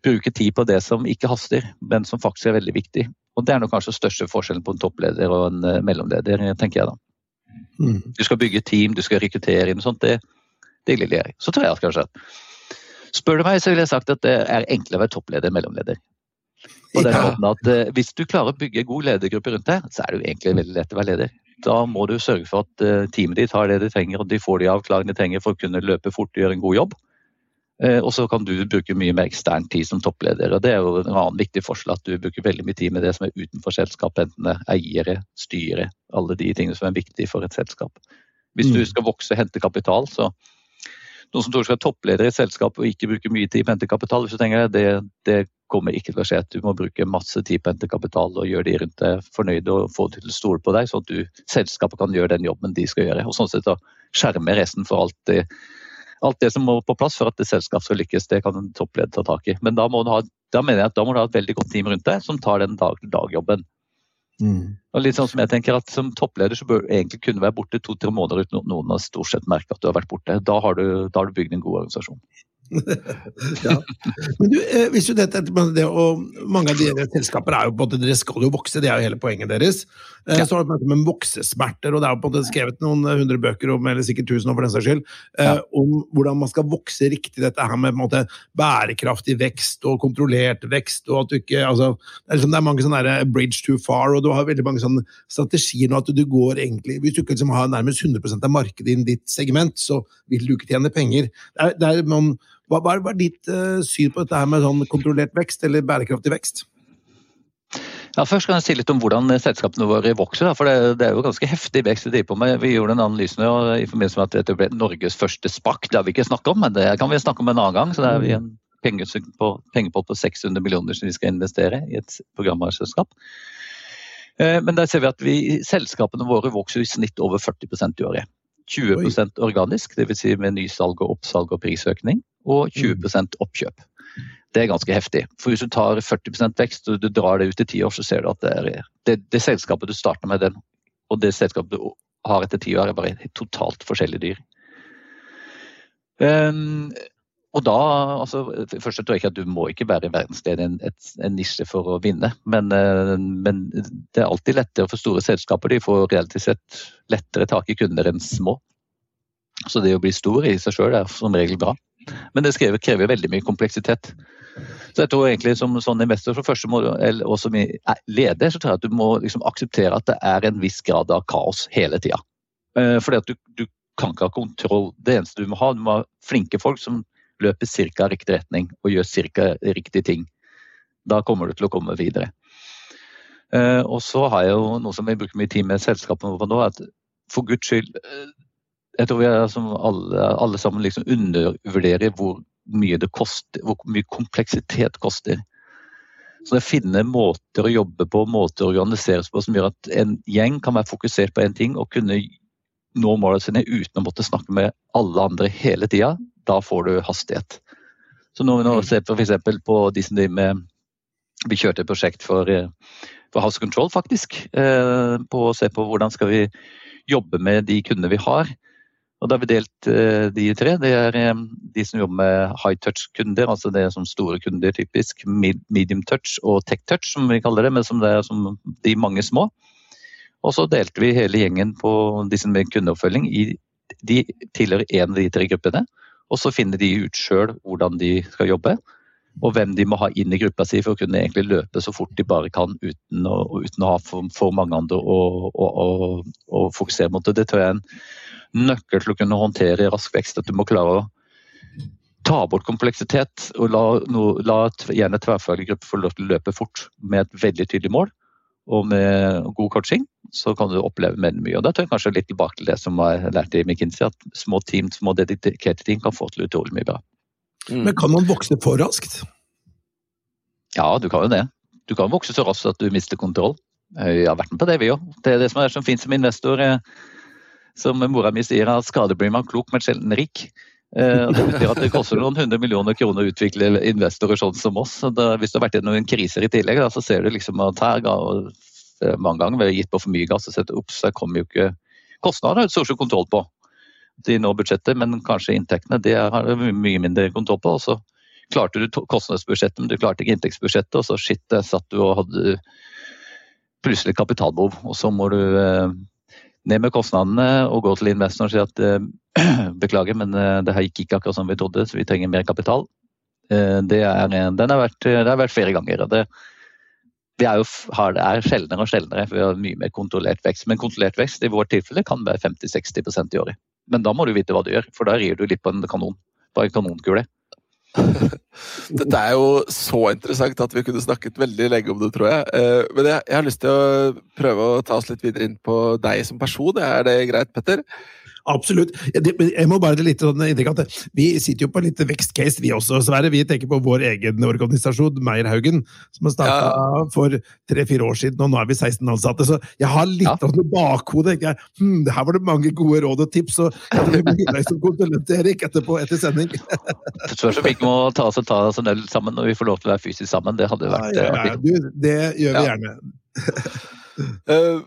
bruke tid på det som ikke haster, men som faktisk er veldig viktig. Og det er nok kanskje største forskjellen på en toppleder og en eh, mellomleder, tenker jeg da. Mm. Du skal bygge team, du skal rekruttere inn og sånt. Det, det lille jeg. Så tror jeg at kanskje Spør du meg, så ville jeg sagt at det er enklere å være toppleder enn mellomleder. På den måten at uh, Hvis du klarer å bygge god ledergruppe rundt deg, så er det jo egentlig veldig lett å være leder. Da må du sørge for at uh, teamet ditt har det de trenger, og de får de avklaringene de trenger for å kunne løpe fort og gjøre en god jobb. Uh, og så kan du bruke mye mer ekstern tid som toppleder. og Det er jo en annen viktig forskjell at du bruker veldig mye tid med det som er utenfor selskapet, enten det er eiere, styre, alle de tingene som er viktige for et selskap. Hvis du mm. skal vokse og hente kapital, så noen som tror du skal være toppleder i et selskap og ikke bruke mye tid på hentekapital, så tenker jeg det, det kommer ikke til å skje. Du må bruke masse tid på entekapital og gjøre de rundt deg fornøyde og få dem til å stole på deg, sånn at du, selskapet kan gjøre den jobben de skal gjøre. Og sånn sett da skjerme resten for alt det, alt det som må på plass for at det selskapet skal lykkes. Det kan en toppleder ta tak i. Men da, må du ha, da mener jeg at da må du ha et veldig godt team rundt deg som tar den dag-til-dag-jobben. Mm. Og litt sånn som jeg tenker at Som toppleder så bør du egentlig kunne være borte to-tre måneder uten noen har stort sett merket at du har vært borte. Da har du, da har du bygd en god organisasjon. ja. Men du, eh, hvis du dette, det, og Mange av deres selskaper er jo på en måte, dere skal jo vokse, det er jo hele poenget deres. Eh, ja. Så har du om voksesmerter, og det er jo på en måte skrevet noen hundre bøker om, eller sikkert tusen for den saks skyld, eh, ja. om hvordan man skal vokse riktig. Dette her med måte, bærekraftig vekst og kontrollert vekst. og at du ikke, altså, det, er liksom, det er mange sånne der, bridge too far, og du har veldig mange sånne strategier nå at du går egentlig Hvis du ikke liksom har nærmest 100 av markedet innen ditt segment, så vil du ikke tjene penger. Det er, det er, man, hva, hva er ditt uh, syn på dette her med sånn kontrollert vekst eller bærekraftig vekst? Ja, først kan jeg si litt om hvordan selskapene våre vokser. for det, det, er jo ganske heftig vekst de driver på med. Vi gjorde en analyse nå i forbindelse med at dette ble Norges første spakk. Det har vi ikke snakket om, men det kan vi snakke om en annen gang. så det er vi en pengepott på 600 millioner som vi skal investere i et programvareselskap. Eh, men der ser vi at vi, selskapene våre vokser i snitt over 40% i året. 20% organisk, dvs. Si med nysalg og oppsalg og prisøkning, og 20 mm. oppkjøp. Det er ganske heftig. For Hvis du tar 40 vekst og du drar det ut i ti år, så ser du at det, er, det, det selskapet du starter med, den, og det selskapet du har etter ti år, er bare totalt forskjellige dyr. Um, og da, altså, først tror jeg ikke at Du må ikke være verdensledende en, en nisje for å vinne, men, uh, men, det er alltid lettere for store selskaper. De får relativt sett lettere tak i kunder enn små. Så det å bli stor i seg sjøl er som regel bra. Men det krever, krever veldig mye kompleksitet. Så jeg tror egentlig som sånn investor for første må, og som leder, så tror jeg at du må liksom akseptere at det er en viss grad av kaos hele tida. Eh, fordi at du, du, kan ikke ha kontroll. Det eneste du må ha, du må ha flinke folk som løper ca. riktig retning og gjør ca. riktige ting. Da kommer du til å komme videre. Eh, og så har jeg jo noe som vi bruker mye tid med selskapene på nå, at for guds skyld eh, jeg tror vi er, alle, alle, sammen liksom undervurderer hvor mye det koster, hvor mye kompleksitet koster. Så det finner måter å jobbe på, måter å organiseres på som gjør at en gjeng kan være fokusert på én ting og kunne nå målene sine uten å måtte snakke med alle andre hele tida. Da får du hastighet. Så når vi nå mm. ser på f.eks. på de som driver med Vi kjørte et prosjekt for, eh, for House Control, faktisk. Eh, på å se på hvordan skal vi jobbe med de kundene vi har og Da har vi delt uh, de tre. Det er de som jobber med high touch-kunder, altså det er som store kunder typisk. Medium touch og tech touch, som vi kaller det, men som det er som de mange små. Og så delte vi hele gjengen på de som med kundeoppfølging. I, de tilhører én av de tre gruppene. Og så finner de ut sjøl hvordan de skal jobbe. Og hvem de må ha inn i gruppa si for å kunne egentlig løpe så fort de bare kan uten å, uten å ha for, for, mange andre å, å, å, fokusere mot. Det, det tror jeg er en nøkkel til å kunne håndtere rask vekst. At du må klare å ta bort kompleksitet og la, no, la gjerne tverrfaglig gruppe få lov til å løpe fort med et veldig tydelig mål. Og med god coaching så kan du oppleve veldig mye. Og Da tar jeg kanskje litt tilbake til det som jeg lærte i McKinsey, at små team, små dedikerte team kan få til utrolig mye bra. Mm. Men kan man vokse for raskt? Ja, du kan jo det. Du kan vokse så raskt at du mister kontroll. Vi har vært med på det, vi òg. Det er det som er så fint som investor. Som mora mi sier, at skade blir man klok, men sjelden rik. Eh, det betyr at det koster noen hundre millioner kroner å utvikle investorer sånn som oss. Hvis du har vært noen kriser i tillegg, så ser du liksom at her eh, mange ganger vi har gitt på for mye gass og sett opp, så kommer jo ikke Kostnadene har stort kontroll på. De når budsjettet, men kanskje inntektene det har du mye mindre kontroll på. og så klarte du kostnadsbudsjettet, men du klarte ikke inntektsbudsjettet, og så shit, satt du og hadde plutselig kapitalbehov. Og så må du eh, ned med kostnadene og gå til investoren og si at beklager, men eh, det her gikk ikke akkurat som vi trodde, så vi trenger mer kapital. Det er, den har vært, det har vært flere ganger. og det, det er, jo, det er sjeldnere og sjeldnere, for vi har mye mer kontrollert vekst. Men kontrollert vekst i vårt tilfelle kan være 50-60% i året. Men da må du vite hva du gjør, for da rir du litt på en kanon. På en kanonkule. Dette er jo så interessant at vi kunne snakket veldig lenge om det, tror jeg. Eh, men jeg, jeg har lyst til å prøve å ta oss litt videre inn på deg som person. Er det greit, Petter? Absolutt. Jeg må bare litt sånn inntrykk at Vi sitter jo på en liten vekstcase, vi også, Sverre. Vi tenker på vår egen organisasjon, Meierhaugen, som har starta ja. for tre-fire år siden, og nå er vi 16 ansatte. Så jeg har litt ja. av bakhodet. Jeg, hm, her var det mange gode råd og tips, og jeg vil deg som konsulent, Erik, etterpå, etter sending. Det spørs om vi ikke må ta oss, ta oss en øl sammen når vi får lov til å være fysisk sammen. Det hadde vært ja, ja, du, Det gjør vi gjerne. uh,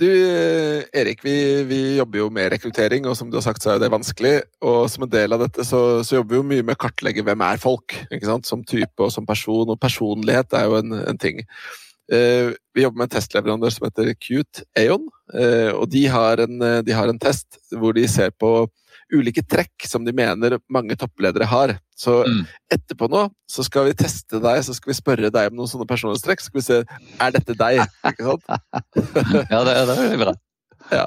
Du, Erik, vi, vi, jobber jo med rekruttering, og som du har sagt, så er det vanskelig. Og som en del av dette så, så jobber vi jo mye med å kartlegge hvem er folk, ikke sant? som type og som person. Og personlighet er jo en, en ting. Eh, vi jobber med en testleverandør som heter Cute Aon, eh, og de har, en, de har en test hvor de ser på ulike trekk som de mener mange toppledere har. Så mm. etterpå nå så skal vi teste deg, så skal vi spørre deg om noen sånne personlighetstrekk. Så skal vi se er dette deg, ikke sant? ja, det, det er bra. Ja.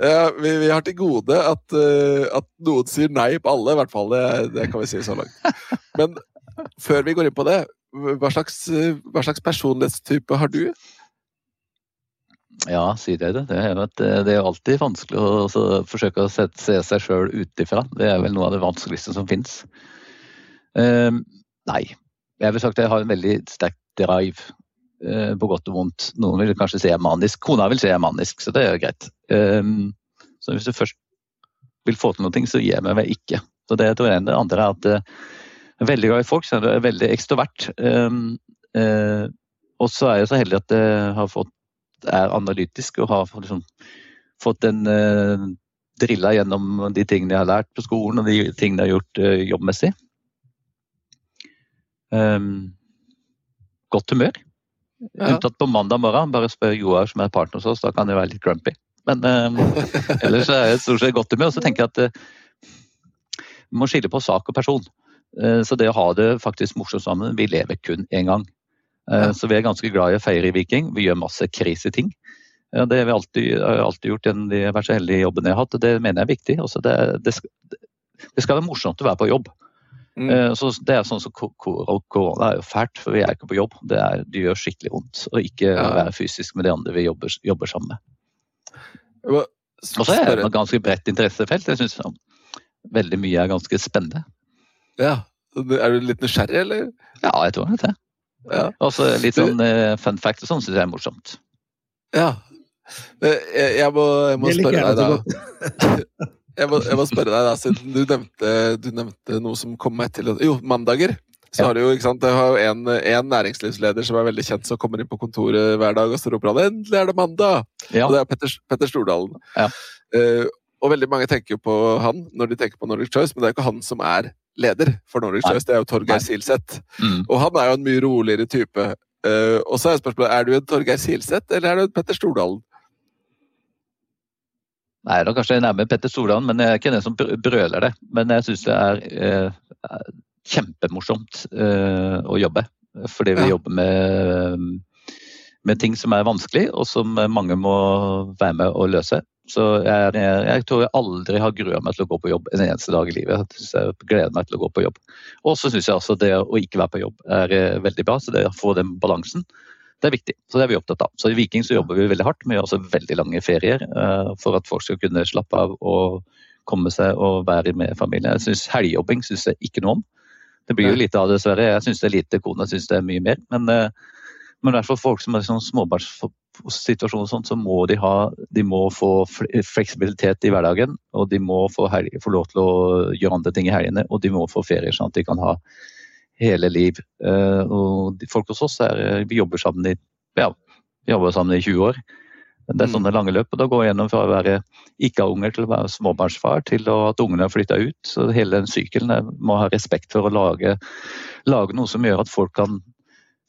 ja vi, vi, har til gode at, uh, at, noen sier nei på alle, i hvert fall. Det, det, kan vi si så langt. Men før vi går inn på det, hva slags, hva slags personlighetstype har du? Ja, sier jeg det. Det er, det er alltid vanskelig å forsøke å se, seg sjøl utifra. Det er vel noe av det vanskeligste som fins. Uh, ehm, nei. Jeg vil sagt jeg har en veldig sterk drive, uh, på godt og vondt. Noen vil kanskje si jeg er manisk. Kona vil si jeg er manisk, så det er greit. Uh, så hvis du først vil få til noe, så gir jeg meg vel ikke. Så det tror jeg. Det andre er at uh, jeg er veldig glad i folk, så jeg er veldig ekstrovert. Um, og så er jeg så heldig at jeg har fått er analytisk og har liksom fått en eh, drilla gjennom de tingene jeg har lært på skolen og de tingene jeg har gjort eh, jobbmessig. Um, godt humør. Ja. Unntatt på mandag morgen. Bare spør Joar som er partner hos oss, da kan jeg være litt grumpy. Men um, ellers er jeg stort sett godt humør. Og så tenker jeg at uh, vi må skille på sak og person. Uh, så det å ha det faktisk morsomt sammen Vi lever kun én gang. Ja. Så vi er ganske glad i å feire i Viking. Vi gjør masse crazy ting. Det har vi alltid, alltid gjort gjennom de vært så heldige jobbene jeg har hatt. Det mener jeg er viktig. Altså det, det, skal, det, skal, være morsomt å være på jobb. Mm. Eh, så det er sånn som Korona er jo fælt, for vi er ikke på jobb. Det, er, det gjør skikkelig vondt å ikke ja. være fysisk med de andre vi jobber, jobber sammen med. Og så er det et ganske bredt interessefelt. Jeg syns veldig mye er ganske spennende. Ja. Er du litt nysgjerrig, eller? Ja, jeg tror det. Ja. Og så litt sånn uh, fun fact og sånn syns jeg er morsomt. Ja. Jeg, jeg, må, jeg må spørre deg, da. Jeg må, jeg må, spørre deg, da, siden du nevnte, du nevnte noe som kom meg til Jo, mandager. Så har du jo, ikke sant, Jeg har jo en, en, næringslivsleder som er veldig kjent, som kommer inn på kontoret hver dag og står opp og 'Endelig er det mandag!' Ja. Og det er Petter, Petter Stordalen. Ja. Uh, og veldig mange tenker jo på han når de tenker på Nordic Choice, men det er jo ikke han som er leder for Nordic Choice, det er jo Torgeir Silseth. Mm. Og han er jo en mye roligere type. Uh, og så er spørsmålet er du en Torgeir Silseth, eller er du en Petter Stordalen? Nei, da kanskje jeg er nærmere Petter Stordalen, men jeg er ikke den som brøler det. Men jeg syns det er uh, kjempemorsomt uh, å jobbe. Fordi vi ja. jobber med, med ting som er vanskelig, og som mange må være med å løse. Så jeg, jeg, jeg, tror jeg aldri har grua meg til å gå på jobb en eneste dag i livet. Jeg gleder meg til å gå på jobb. Og så syns jeg altså det å ikke være på jobb er eh, veldig bra. Så det å få den balansen, det er viktig. Så det er vi opptatt av. Så i Viking så jobber vi veldig hardt. Vi gjør også veldig lange ferier uh, for at folk skal kunne slappe av og komme seg og være med familien. Jeg synes Helgjobbing syns jeg ikke noe om. Det blir jo lite av dessverre. Jeg syns det er lite, kona syns det er mye mer. Men, uh, men i hvert fall folk som er sånn småbarnssituasjon så må de, ha, de må få fleksibilitet i hverdagen. Og de må få, helge, få, lov til å gjøre andre ting i helgene, og de må få ferier sånn at de kan ha hele liv. Uh, og folk hos oss er, eh, vi jobber sammen i ja, vi jobber sammen i 20 år. Det er mm. sånne lange løp. og Da går jeg gjennom fra å være ikke ha unger til å være småbarnsfar, til at ungene har flytta ut. Så hele den sykelen må ha respekt for å lage, lage noe som gjør at folk kan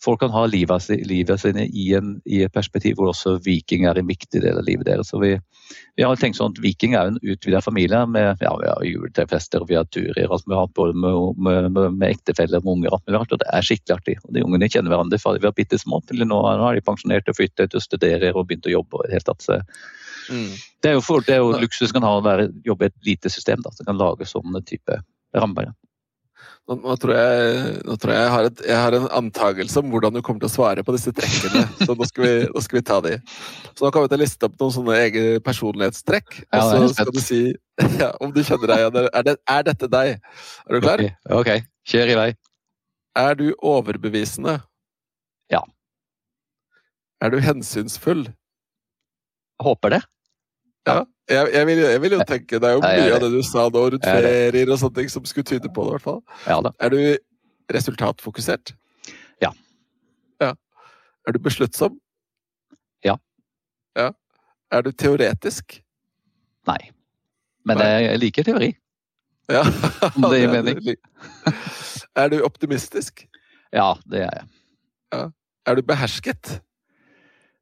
folk kan ha livet, livet sine i, en, i, et perspektiv hvor også viking er en viktig del av livet deres. Vi, vi har tenkt sånn at Viking er en utvidet familie. med ja, Vi har juletrefester og vi har turer. Altså, vi har hatt både med, med, med, med ektefeller og unger. Og det er skikkelig artig. Og De ungene kjenner hverandre fra de var bitte små til nå, nå er de pensjonert og flyttet og studerer og begynt å jobbe. og helt tatt. Så, mm. Det er jo, for, det er jo luksus kan ha å jobbe i et lite system da, som kan lage sånne type rammer. Nå, nå, tror jeg, nå tror jeg jeg har, et, jeg har, en antakelse om hvordan du kommer til å svare på disse trekkene. Så nå skal vi, nå skal vi ta de. Så nå kommer vi til å liste opp noen sånne egne personlighetstrekk. Og så skal du si ja, om du kjenner deg igjen. Er, det, er dette deg? Er du klar? Ok, kjør i vei. Er du overbevisende? Ja. Er du hensynsfull? Jeg håper det. Ja, jeg, jeg, vil, jeg, vil, jo tenke Det er jo mye av det du sa nå rundt ferier og sånne ting som skulle tyde på det. i hvert fall. Ja, er du resultatfokusert? Ja. ja. Er du besluttsom? Ja. ja. Er du teoretisk? Nei. Men Nei. jeg liker teori. Ja. Om det gir mening. er du optimistisk? Ja, det er jeg. Ja. Er du behersket?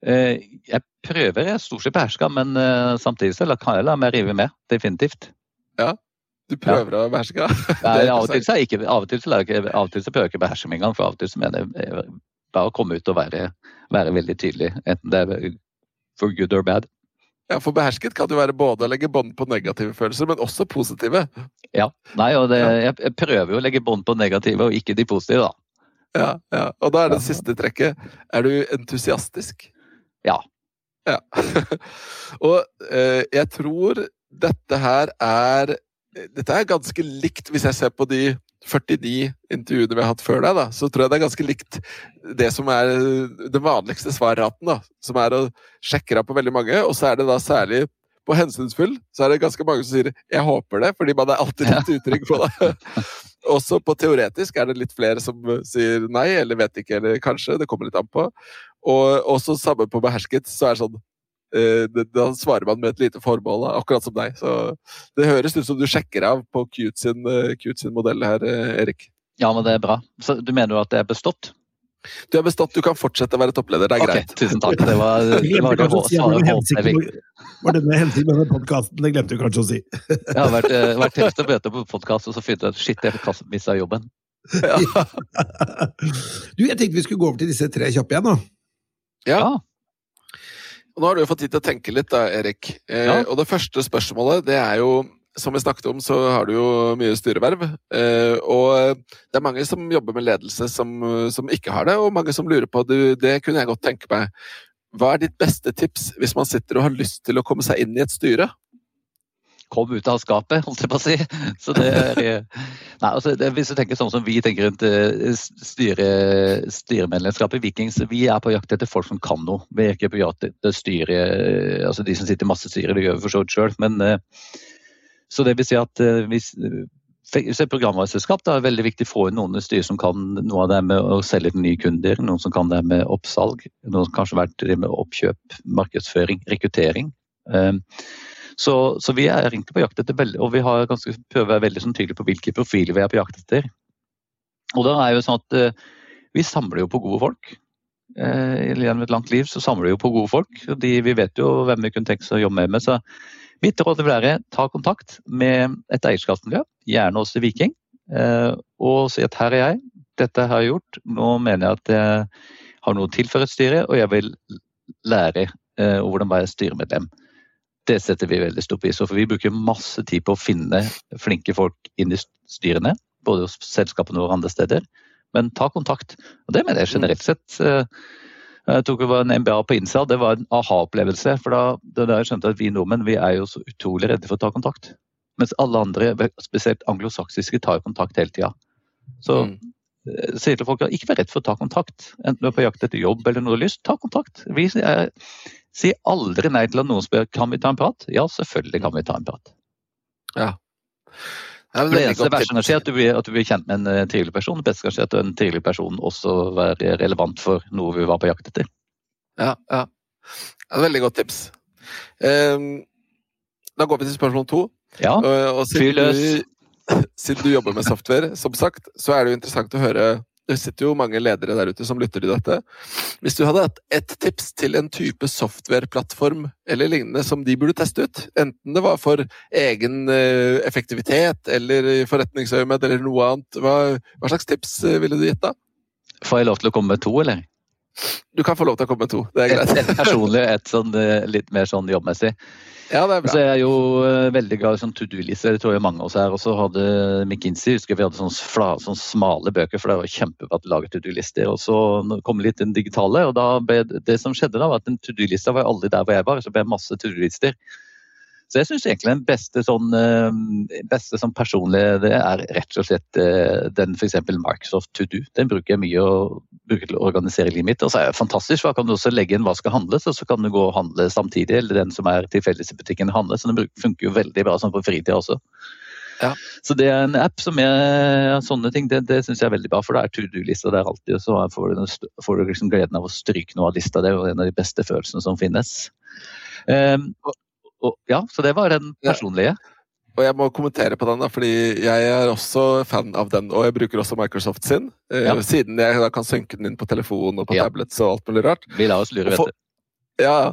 Eh, jeg prøver, jeg stort sett beherska, men eh, samtidig så kan jeg la meg rive med. Definitivt. Ja, du prøver ja. å beherske? Nei, av og til så, ikke, av og til så, jeg, av og til så prøver jeg ikke å beherske meg engang. For av og til så mener jeg bare å komme ut og være, være veldig tydelig. Enten det er for good or bad. Ja, For behersket kan jo være både å legge bånd på negative følelser, men også positive. Ja, nei, og det, jeg prøver jo å legge bånd på negative og ikke de positive, da. Ja, ja. Og da er det siste trekket. Er du entusiastisk? Ja. ja. og eh, jeg tror dette her er Dette er ganske likt, hvis jeg ser på de 49 intervjuene vi har hatt før deg, da, så tror jeg det er ganske likt det som er den vanligste svarraten. da, Som er å sjekke av på veldig mange. Og så er det da særlig på hensynsfull, så er det ganske mange som sier 'jeg håper det', fordi man er alltid litt utrygg på det. Også på teoretisk er det litt flere som sier nei, eller vet ikke, eller kanskje. Det kommer litt an på. Og også samme på behersket, så er det sånn eh, Da svarer man med et lite formål, akkurat som deg. Så det høres ut som du sjekker av på Cute sin, uh, Cute sin modell her, eh, Erik. Ja, men det er bra. Så du mener jo at det er bestått? Du er bestått, du kan fortsette å være toppleder. Det er greit. Okay, tusen takk. Det var, det var det svaret Var denne hensikten med denne podkasten? Det glemte du kanskje å si. Jeg har vært, vært til å møte på podkast og så funnet ut shit, jeg mista jobben. Ja. du, jeg tenkte vi skulle gå over til disse tre kjappe igjen, da. Ja. Og nå har du fått tid til å tenke litt, da, Erik. Eh, ja. Og det første spørsmålet, det er jo Som vi snakket om, så har du jo mye styreverv. Eh, og det er mange som jobber med ledelse som, som ikke har det, og mange som lurer på det. Det kunne jeg godt tenke meg. Hva er ditt beste tips hvis man sitter og har lyst til å komme seg inn i et styre? Kom ut av skapet, holdt jeg på å si. Så det er, nei, altså, det, hvis du tenker sånn som vi tenker rundt eh, styre, styremedlemskapet i Vikings, vi er på jakt etter folk som kan noe. Vi er ikke på jakt etter styre, altså de som sitter i masse styre, det gjør vi for så vidt sjøl. Men så det vil si at eh, hvis programvareselskap er veldig viktig å få inn noen i styret som kan noe av det med å selge til nye kunder, noen som kan det med oppsalg, noen som kanskje har vært det med oppkjøp, markedsføring, rekruttering. Så, så, vi er egentlig på jakt etter veldig, og vi har ganske, prøver å være veldig sånn tydelige på hvilke profiler vi er på jakt etter. Og da er jo sånn at eh, Vi samler jo på gode folk. Eh, gjennom et langt liv så samler vi jo på gode folk. de, Vi vet jo hvem vi kunne tenkt oss å jobbe med. Så mitt råd vil være ta kontakt med et eierskapsmiljø, gjerne også Viking, eh, og si at her er jeg, dette har jeg gjort, nå mener jeg at jeg har noe å tilføre styret, styre, og jeg vil lære hvordan være styremedlem. Det setter vi veldig stor pris på, for vi bruker masse tid på å finne flinke folk inn i styrene. Både hos selskapene og andre steder. Men ta kontakt. Og det mener jeg generelt sett. Eh, jeg tok en MBA på Insa, det var en aha-opplevelse. For da, da jeg skjønte at vi nordmenn vi er jo så utrolig redde for å ta kontakt. Mens alle andre, spesielt anglosaksiske, tar kontakt hele tida. Så mm. Eh, sier til folk at ikke vær redd for å ta kontakt. Enten du er på jakt etter jobb eller noe lyst, ta kontakt. Vi er sier aldri nei til at noen spør kan vi ta en prat. Ja, selvfølgelig kan vi ta en prat. Ja. Det, det eneste verste som skjer, at du, blir, at du blir kjent med en uh, trivelig person. Det beste kan skje at en trivelig person også være relevant for noe vi var på jakt etter. Ja, ja. Det er et veldig godt tips. Um, da går vi til spørsmål to. Ja, fyr og siden du, jobber med software, som sagt, så er det jo interessant å høre det sitter jo mange ledere der ute som lytter til dette. Hvis du hadde hatt ett tips til en type softwareplattform eller lignende som de burde teste ut, enten det var for egen eh, effektivitet eller forretningsøyemed eller noe annet, hva, hva, slags tips eh, ville du gitt da? Får jeg lov til å komme med to, eller? Du kan få lov til å komme med to, det er greit. Et, et personlig, et sånn, litt mer sånn jobbmessig. Ja, det er bra. Så jeg er jo uh, veldig glad i sånn to do-lister, det tror jeg mange av oss er. Og så hadde McKinsey husker vi hadde sånne, fla, sånne smale bøker, for det var kjempebra å lage to do-lister. Og så kom litt den digitale, og da ble, det som skjedde da, var at en to do-lista var aldri der hvor jeg var. Så ble det masse to do-lister. Så jeg syns egentlig den beste sånn, eh, beste sånn personlige det er rett og slett eh, den f.eks. Microsoft To Do. Den bruker jeg mye og bruker til å organisere livet mitt. Og så er det fantastisk, for da kan du også legge inn hva skal handles, og så kan du gå og handle samtidig. Eller den som er tilfeldigvis i butikken handler. Så den funker jo veldig bra sånn på fritida også. Ja. Så det er en app som er sånne ting, det, det syns jeg er veldig bra. For det er to do-lista der alltid, og så får du, får du liksom gleden av å stryke noe av lista. Det er jo en av de beste følelsene som finnes. Um, og, ja, så det var den personlige. Ja. Og jeg må kommentere på den, da, fordi jeg er også fan av den. Og jeg bruker også Microsoft sin, eh, ja. siden jeg da kan synke den inn på telefon og på ja. tablets og alt mulig rart. Vi lar oss lure, vet du. Ja,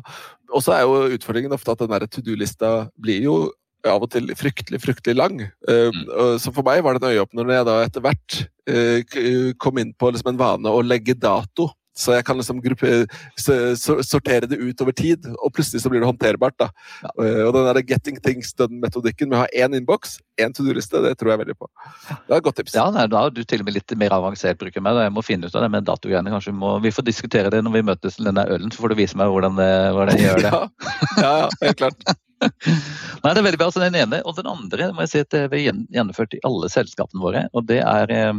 og så er jo utfordringen ofte at den der to do-lista blir jo av og til fryktelig, fryktelig lang. Eh, mm. Så for meg var det en øyeåpner når jeg da etter hvert eh, kom inn på liksom en vane å legge dato så jeg kan liksom gruppe, sortere det ut over tid, og plutselig så blir det håndterbart. da. Ja. Og den der getting things done-metodikken med å ha én innboks, én to do-liste, det tror jeg veldig på. Det er et godt tips. Ja, da er du til og med litt mer avansert bruker meg. Jeg må finne ut av det med datogreiene. Kanskje vi, må, vi får diskutere det når vi møtes til denne ølen, så får du vise meg hvordan, det, hvordan jeg gjør det. ja, ja, helt klart. Nei, det er veldig bra. Så den ene. Og den andre må jeg si at vi har gjennomført i alle selskapene våre. og det er eh,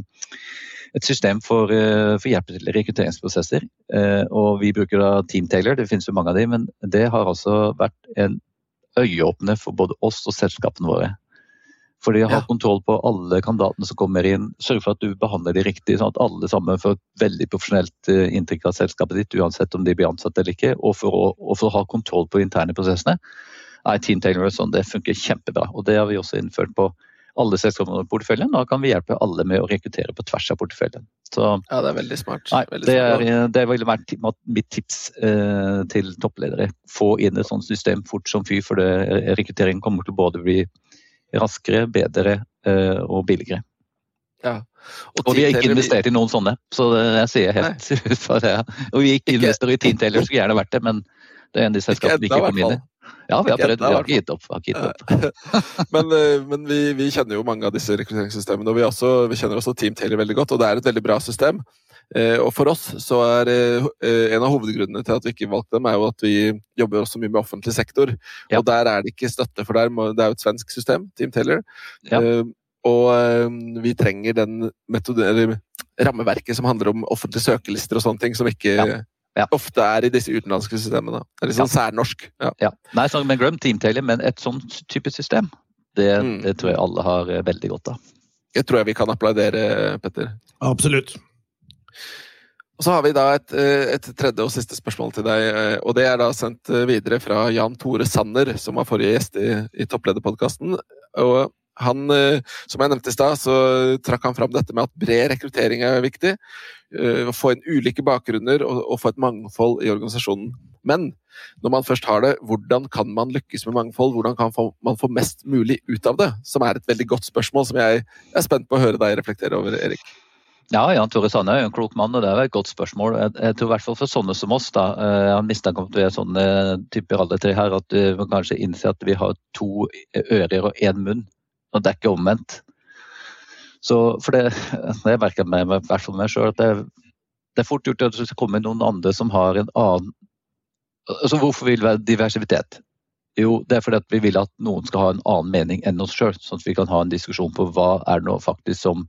et system for, eh, for hjelp til rekrutteringsprosesser. Eh, og vi bruker da Team Taylor, det finnes jo mange av de, men det har altså vært en øyeåpner for både oss og selskapene våre. For de har ja. kontroll på alle kandidatene som kommer inn. Sørg for at du behandler de riktig, sånn at alle sammen får et veldig profesjonelt eh, inntrykk av selskapet ditt, uansett om de blir ansatt eller ikke. Og for å, og for å ha kontroll på interne prosessene er Team Taylor sånn, det funker kjempebra. Og det har vi også innført på alle selskapene i porteføljen. Da kan vi hjelpe alle med å rekruttere på tvers av porteføljen. Så, ja, det er veldig smart. Nei, veldig det, er, det ville vært mitt tips eh, til toppledere. Få inn et sånt system fort som fy, for det, rekrutteringen kommer til å både bli raskere, bedre eh, og billigere. Ja. Og, og, vi har ikke investert i noen sånne, så det, jeg sier helt ut fra det. Og vi ikke investerer i Team Taylor, skulle gjerne vært det, men det er en av de selskapene vi ikke kom inn i. Ja, vi har prøvd. Vi har ikke gitt opp. Har ikke gitt opp. men, eh, men vi, vi, kjenner jo mange av disse rekrutteringssystemene, og vi, også, vi, kjenner også Team Taylor veldig godt. Og det er et veldig bra system. Eh, og for oss så er eh, en av hovedgrunnene til at vi ikke valgte dem, er jo at vi jobber også mye med offentlig sektor. Ja. Og der er det ikke støtte, for der må, det er jo et svensk system, Team Taylor. Ja. Og vi trenger den metode, rammeverket som handler om offentlige søkelister og sånne ting, som ikke ja ja. ofte er i disse utenlandske systemene. Det er litt sånn ja. særnorsk. Ja. ja. Nei, så, men glem teamtailing, men et sånn type system, det, mm. det, tror jeg alle har eh, veldig godt av. Det tror jeg vi kan applaudere, Petter. Absolutt. Og Så har vi da et, eh, et, tredje og siste spørsmål til deg. Eh, og Det er da sendt videre fra Jan Tore Sanner, som var forrige gjest i, i Topplederpodkasten. Og han, som jeg nevnte i stad, så trakk han fram dette med at bred rekruttering er viktig. Å få inn ulike bakgrunner og, få et mangfold i organisasjonen. Men når man først har det, hvordan kan man lykkes med mangfold? Hvordan kan man få mest mulig ut av det? Som er et veldig godt spørsmål som jeg er spent på å høre deg reflektere over, Erik. Ja, Jan Tore Sanne er en klok mann, og det er et godt spørsmål. Jeg, tror i hvert fall for sånne som oss, da, eh, jeg har mistanke om at vi er sånne typer alle tre her, at vi kanskje innse at vi har to ører og én munn. Og det er ikke omvendt. Så for det, jeg merker meg, i hvert fall meg sjøl, at det, det, er fort gjort at det kommer noen andre som har en annen altså Hvorfor vil vi ha diversitet? Jo, det er fordi vi vil at noen skal ha en annen mening enn oss sjøl, sånn at vi kan ha en diskusjon på hva er det faktisk som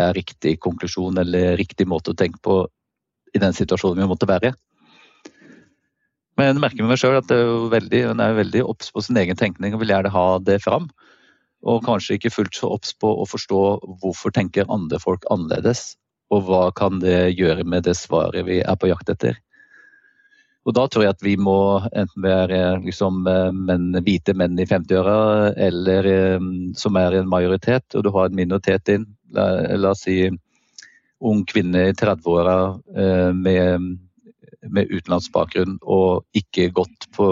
er riktig konklusjon eller riktig måte å tenke på i den situasjonen vi måtte være. i. Men jeg merker med meg sjøl at det er veldig, hun er veldig obs på sin egen tenkning og vil gjerne ha det fram. Og kanskje ikke fullt så obs på å forstå hvorfor tenker andre folk annerledes, og hva kan det gjøre med det svaret vi er på jakt etter. Og da tror jeg at vi må enten være liksom, menn, hvite menn i 50-åra, eller som er en majoritet, og du har en minoritet inn. La, la, oss si ung kvinne i 30-åra med, med, utenlandsk utenlandsbakgrunn og ikke gått på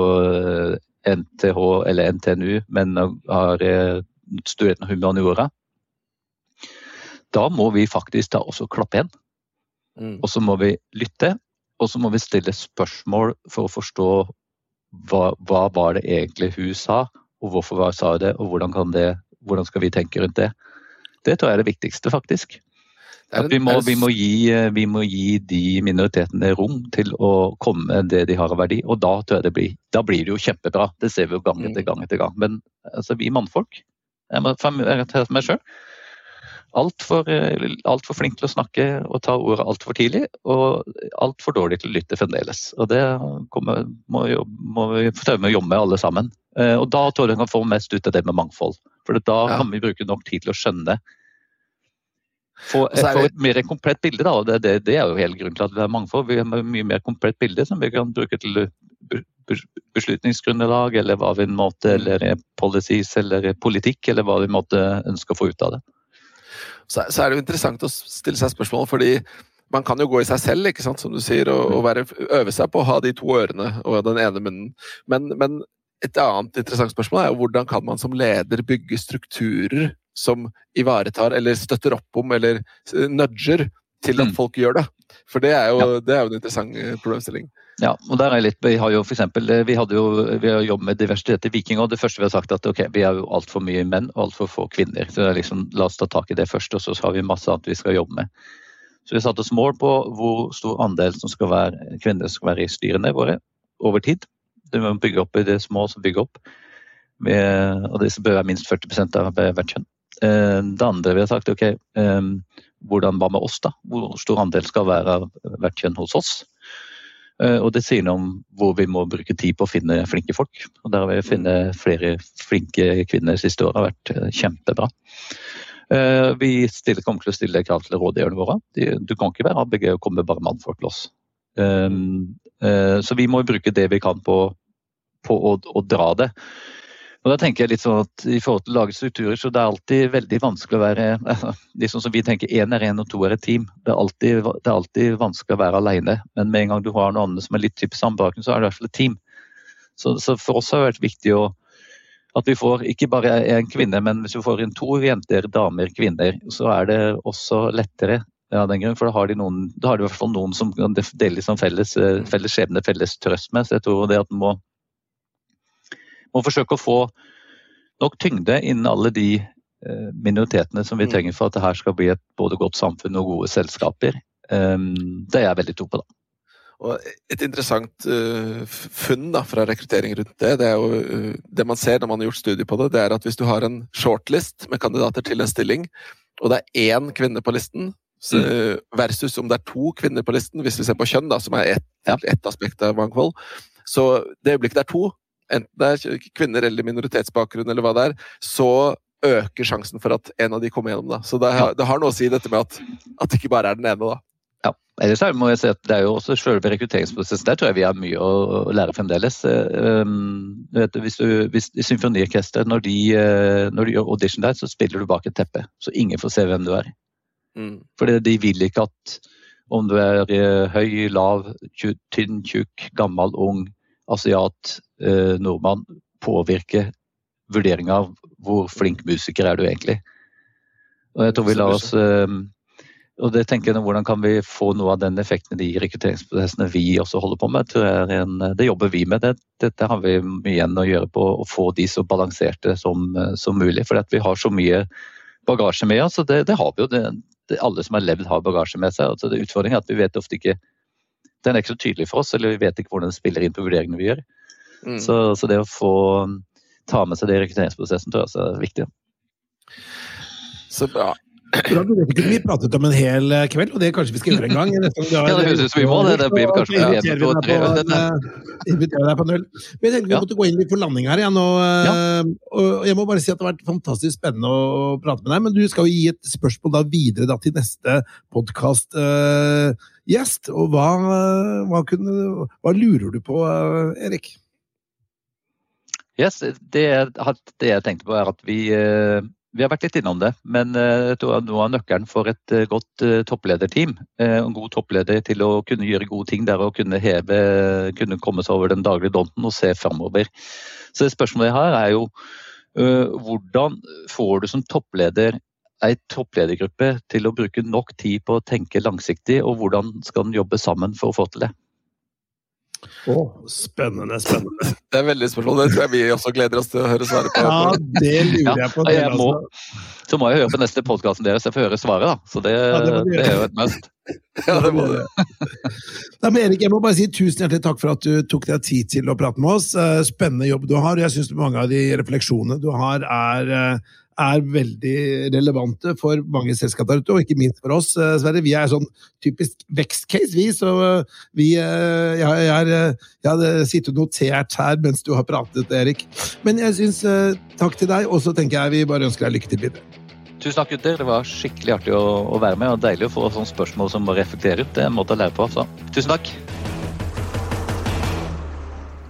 NTH eller NTNU, men har studert humaniora, da må vi faktisk ta også klappe igjen. Mm. Og så må vi lytte, og så må vi stille spørsmål for å forstå hva, hva var det egentlig hun sa, og hvorfor hun sa det, og hvordan, det, hvordan skal vi tenke rundt det. Det tror jeg er det viktigste, faktisk. At vi, må, vi, må gi, vi, må, gi, de minoritetene rom til å komme med det de har av verdi. Og da tror jeg det blir, da blir det jo kjempebra. Det ser vi jo gang etter mm. gang etter gang. Men altså, vi mannfolk, ta meg sjøl, altfor eh, alt for flink til å snakke og ta ordet altfor tidlig, og altfor dårlig til å lytte fremdeles. Og Det kommer, må, må, vi prøve med å jobbe med alle sammen. Eh, og Da tror jeg vi kan få mest ut av det med mangfold. For da ja. kan vi bruke nok tid til å skjønne få, et mer komplett bilde. da, det, det, det, er jo hele grunnen til at vi har mangfold. Vi har mye mer komplett bilde som vi kan bruke til beslutningsgrunnlag, eller hva vi måte, mm. eller policies eller politikk, eller hva vi måtte ønske å få ut av det så, så, er det jo interessant å stille seg spørsmål, fordi man kan jo gå i seg selv, ikke sant, som du sier, og, og være, øve seg på å ha de to ørene og den ene munnen. Men, men, et annet interessant spørsmål er jo hvordan kan man som leder bygge strukturer som ivaretar eller støtter opp om eller nudger til at mm. folk gjør det? For det er jo, det er jo en interessant eh, problemstilling. Ja, og der er litt, Vi har jo for eksempel, eh, vi, hadde jo, vi har jobbet med diversitet i Viking, og det første vi har sagt at ok, vi er jo altfor mye menn og altfor få kvinner. så liksom, La oss ta tak i det først, og så har vi masse annet vi skal jobbe med. Så Vi har satt oss mål på hvor stor andel som skal være kvinner skal være i styrene våre over tid. Det må bygge opp i det små som bygger opp. Med, og det bør være minst 40 av hvert kjønn. Eh, det andre vi har sagt, ok, eh, hvordan hva med oss, da? Hvor stor andel skal være av hvert kjønn hos oss? Eh, og det sier noe om hvor vi må bruke tid på å finne flinke folk. Og der har vi funnet flere flinke kvinner siste året, har vært eh, kjempebra. Eh, vi stiller, kommer til å stille krav til rådgiverne våre. Du kan ikke være ABG og komme bare mannfolk til oss. Så vi må bruke det vi kan på, på å, å dra det. Og da tenker jeg litt sånn at I forhold til å lage strukturer, så det er alltid veldig vanskelig å være liksom som vi tenker Én er én og to er et team. Det er, alltid, det er alltid vanskelig å være alene. Men med en gang du har noen andre som er litt typisk samme så er det i hvert fall et team. Så, så, for oss har det vært viktig å, at vi får ikke bare én kvinne, men hvis vi får inn to jenter, damer, kvinner, så er det også lettere. Ja, den grunn, for da har, de noen, da har de i hvert fall noen som kan dele felles, eh, felles skjebne, felles trøst med. Så jeg tror det at man må må forsøke å få nok tyngde innen alle de eh, minoritetene som vi mm. trenger for at det her skal bli et både godt samfunn og gode selskaper. Ehm, det er jeg veldig tro på, da. Og et interessant uh, funn da, fra rekruttering rundt det, det er jo uh, det man ser når man har gjort studier på det, det er at hvis du har en shortlist med kandidater til en stilling, og det er én kvinne på listen, så, mm. versus om det er to kvinner på listen, hvis vi ser på kjønn, da, som er ett et aspekt av mangfold, så det øyeblikket det er to, enten det er kvinner eller minoritetsbakgrunn eller hva det er, så øker sjansen for at en av de kommer gjennom. Da. Så det har, det har noe å si dette med at, at det ikke bare er den ene, da. Ja, ellers må jeg si at Det er jo også selve rekrutteringsprosessen. Der tror jeg vi har mye å lære fremdeles. Vet, hvis, du, hvis Symfoniorkesteret, når, de, uh, når de gjør audition der, så spiller du bak et teppe. Så ingen får se hvem du er. Mm. For de vil ikke at om du er uh, høy, lav, tynn, tjukk, gammel, ung, asiat, eh, nordmann påvirke vurderinga av hvor flink musiker er du egentlig. Og jeg tror vi lar oss eh, og det tenker jeg, Hvordan kan vi få noe av den effekten i de rekrutteringsprosessene vi også holder på med? En, det jobber vi med. Det, dette har vi mye igjen å gjøre på å få de så balanserte som, som mulig. For vi har så mye bagasje med oss. og det, det har vi jo. Det, det, alle som har levd, har bagasje med seg. Altså, det Utfordringen er at vi vet ofte ikke Den er ikke så tydelig for oss, eller vi vet ikke hvordan den spiller inn på vurderingene vi gjør. Mm. Så, så, det å få ta med seg det i rekrutteringsprosessen tror jeg er viktig. Så bra. Vi pratet om en hel eh, kveld, og det kanskje vi skal gjøre en gang. ja, det høres ut som vi må det. Det blir kanskje igjen på tre Inviterer deg på null. Men jeg tenkte vi måtte gå inn litt for landing her igjen. Og, ja. Eh, og, jeg må bare si at det har vært fantastisk spennende å prate med deg. Men du skal jo gi et spørsmål da videre da, til neste podkastgjest. Uh, og hva, hva, kunne, hva, lurer du på, Erik? Yes, det, det, jeg tenkte på er at vi, eh, Vi har vært litt innom det, men tror noe av nøkkelen for et godt topplederteam, en god toppleder til å kunne gjøre gode ting, det er å kunne heve, kunne komme seg over den daglige donten og se framover. Så det spørsmålet jeg har er jo hvordan får du som toppleder ei toppledergruppe til å bruke nok tid på å tenke langsiktig, og hvordan skal den jobbe sammen for å få til det? Oh, spennende, spennende. Det er veldig spørsmål. Det tror jeg vi også gleder oss til å høre svaret på. Ja, det lurer jeg på. Ja, jeg må, så må jeg høre på neste podkast deres, jeg får høre svaret, da. Så det, ja, det, det er jo et must. Ja, det må du. Nei, men Erik, jeg må bare si tusen hjertelig takk for at du tok deg tid til å prate med oss. Eh, spennende jobb du har. og Jeg syns mange av de refleksjonene du har, er eh, er veldig relevante for mange selskaper ute, og ikke minst for oss, eh, Sverre. Vi er sånn typisk vekstcase, vi. Så eh, vi eh, Jeg, jeg, jeg hadde sittet og notert her mens du har pratet, Erik. Men jeg syns takk til deg, og så tenker jeg vi bare ønsker deg lykke til videre. Tusen takk, gutter. Det var skikkelig artig å, være med, og deilig å få sånne spørsmål som må reflektere ut. Det er en måte å lære på. Så tusen takk.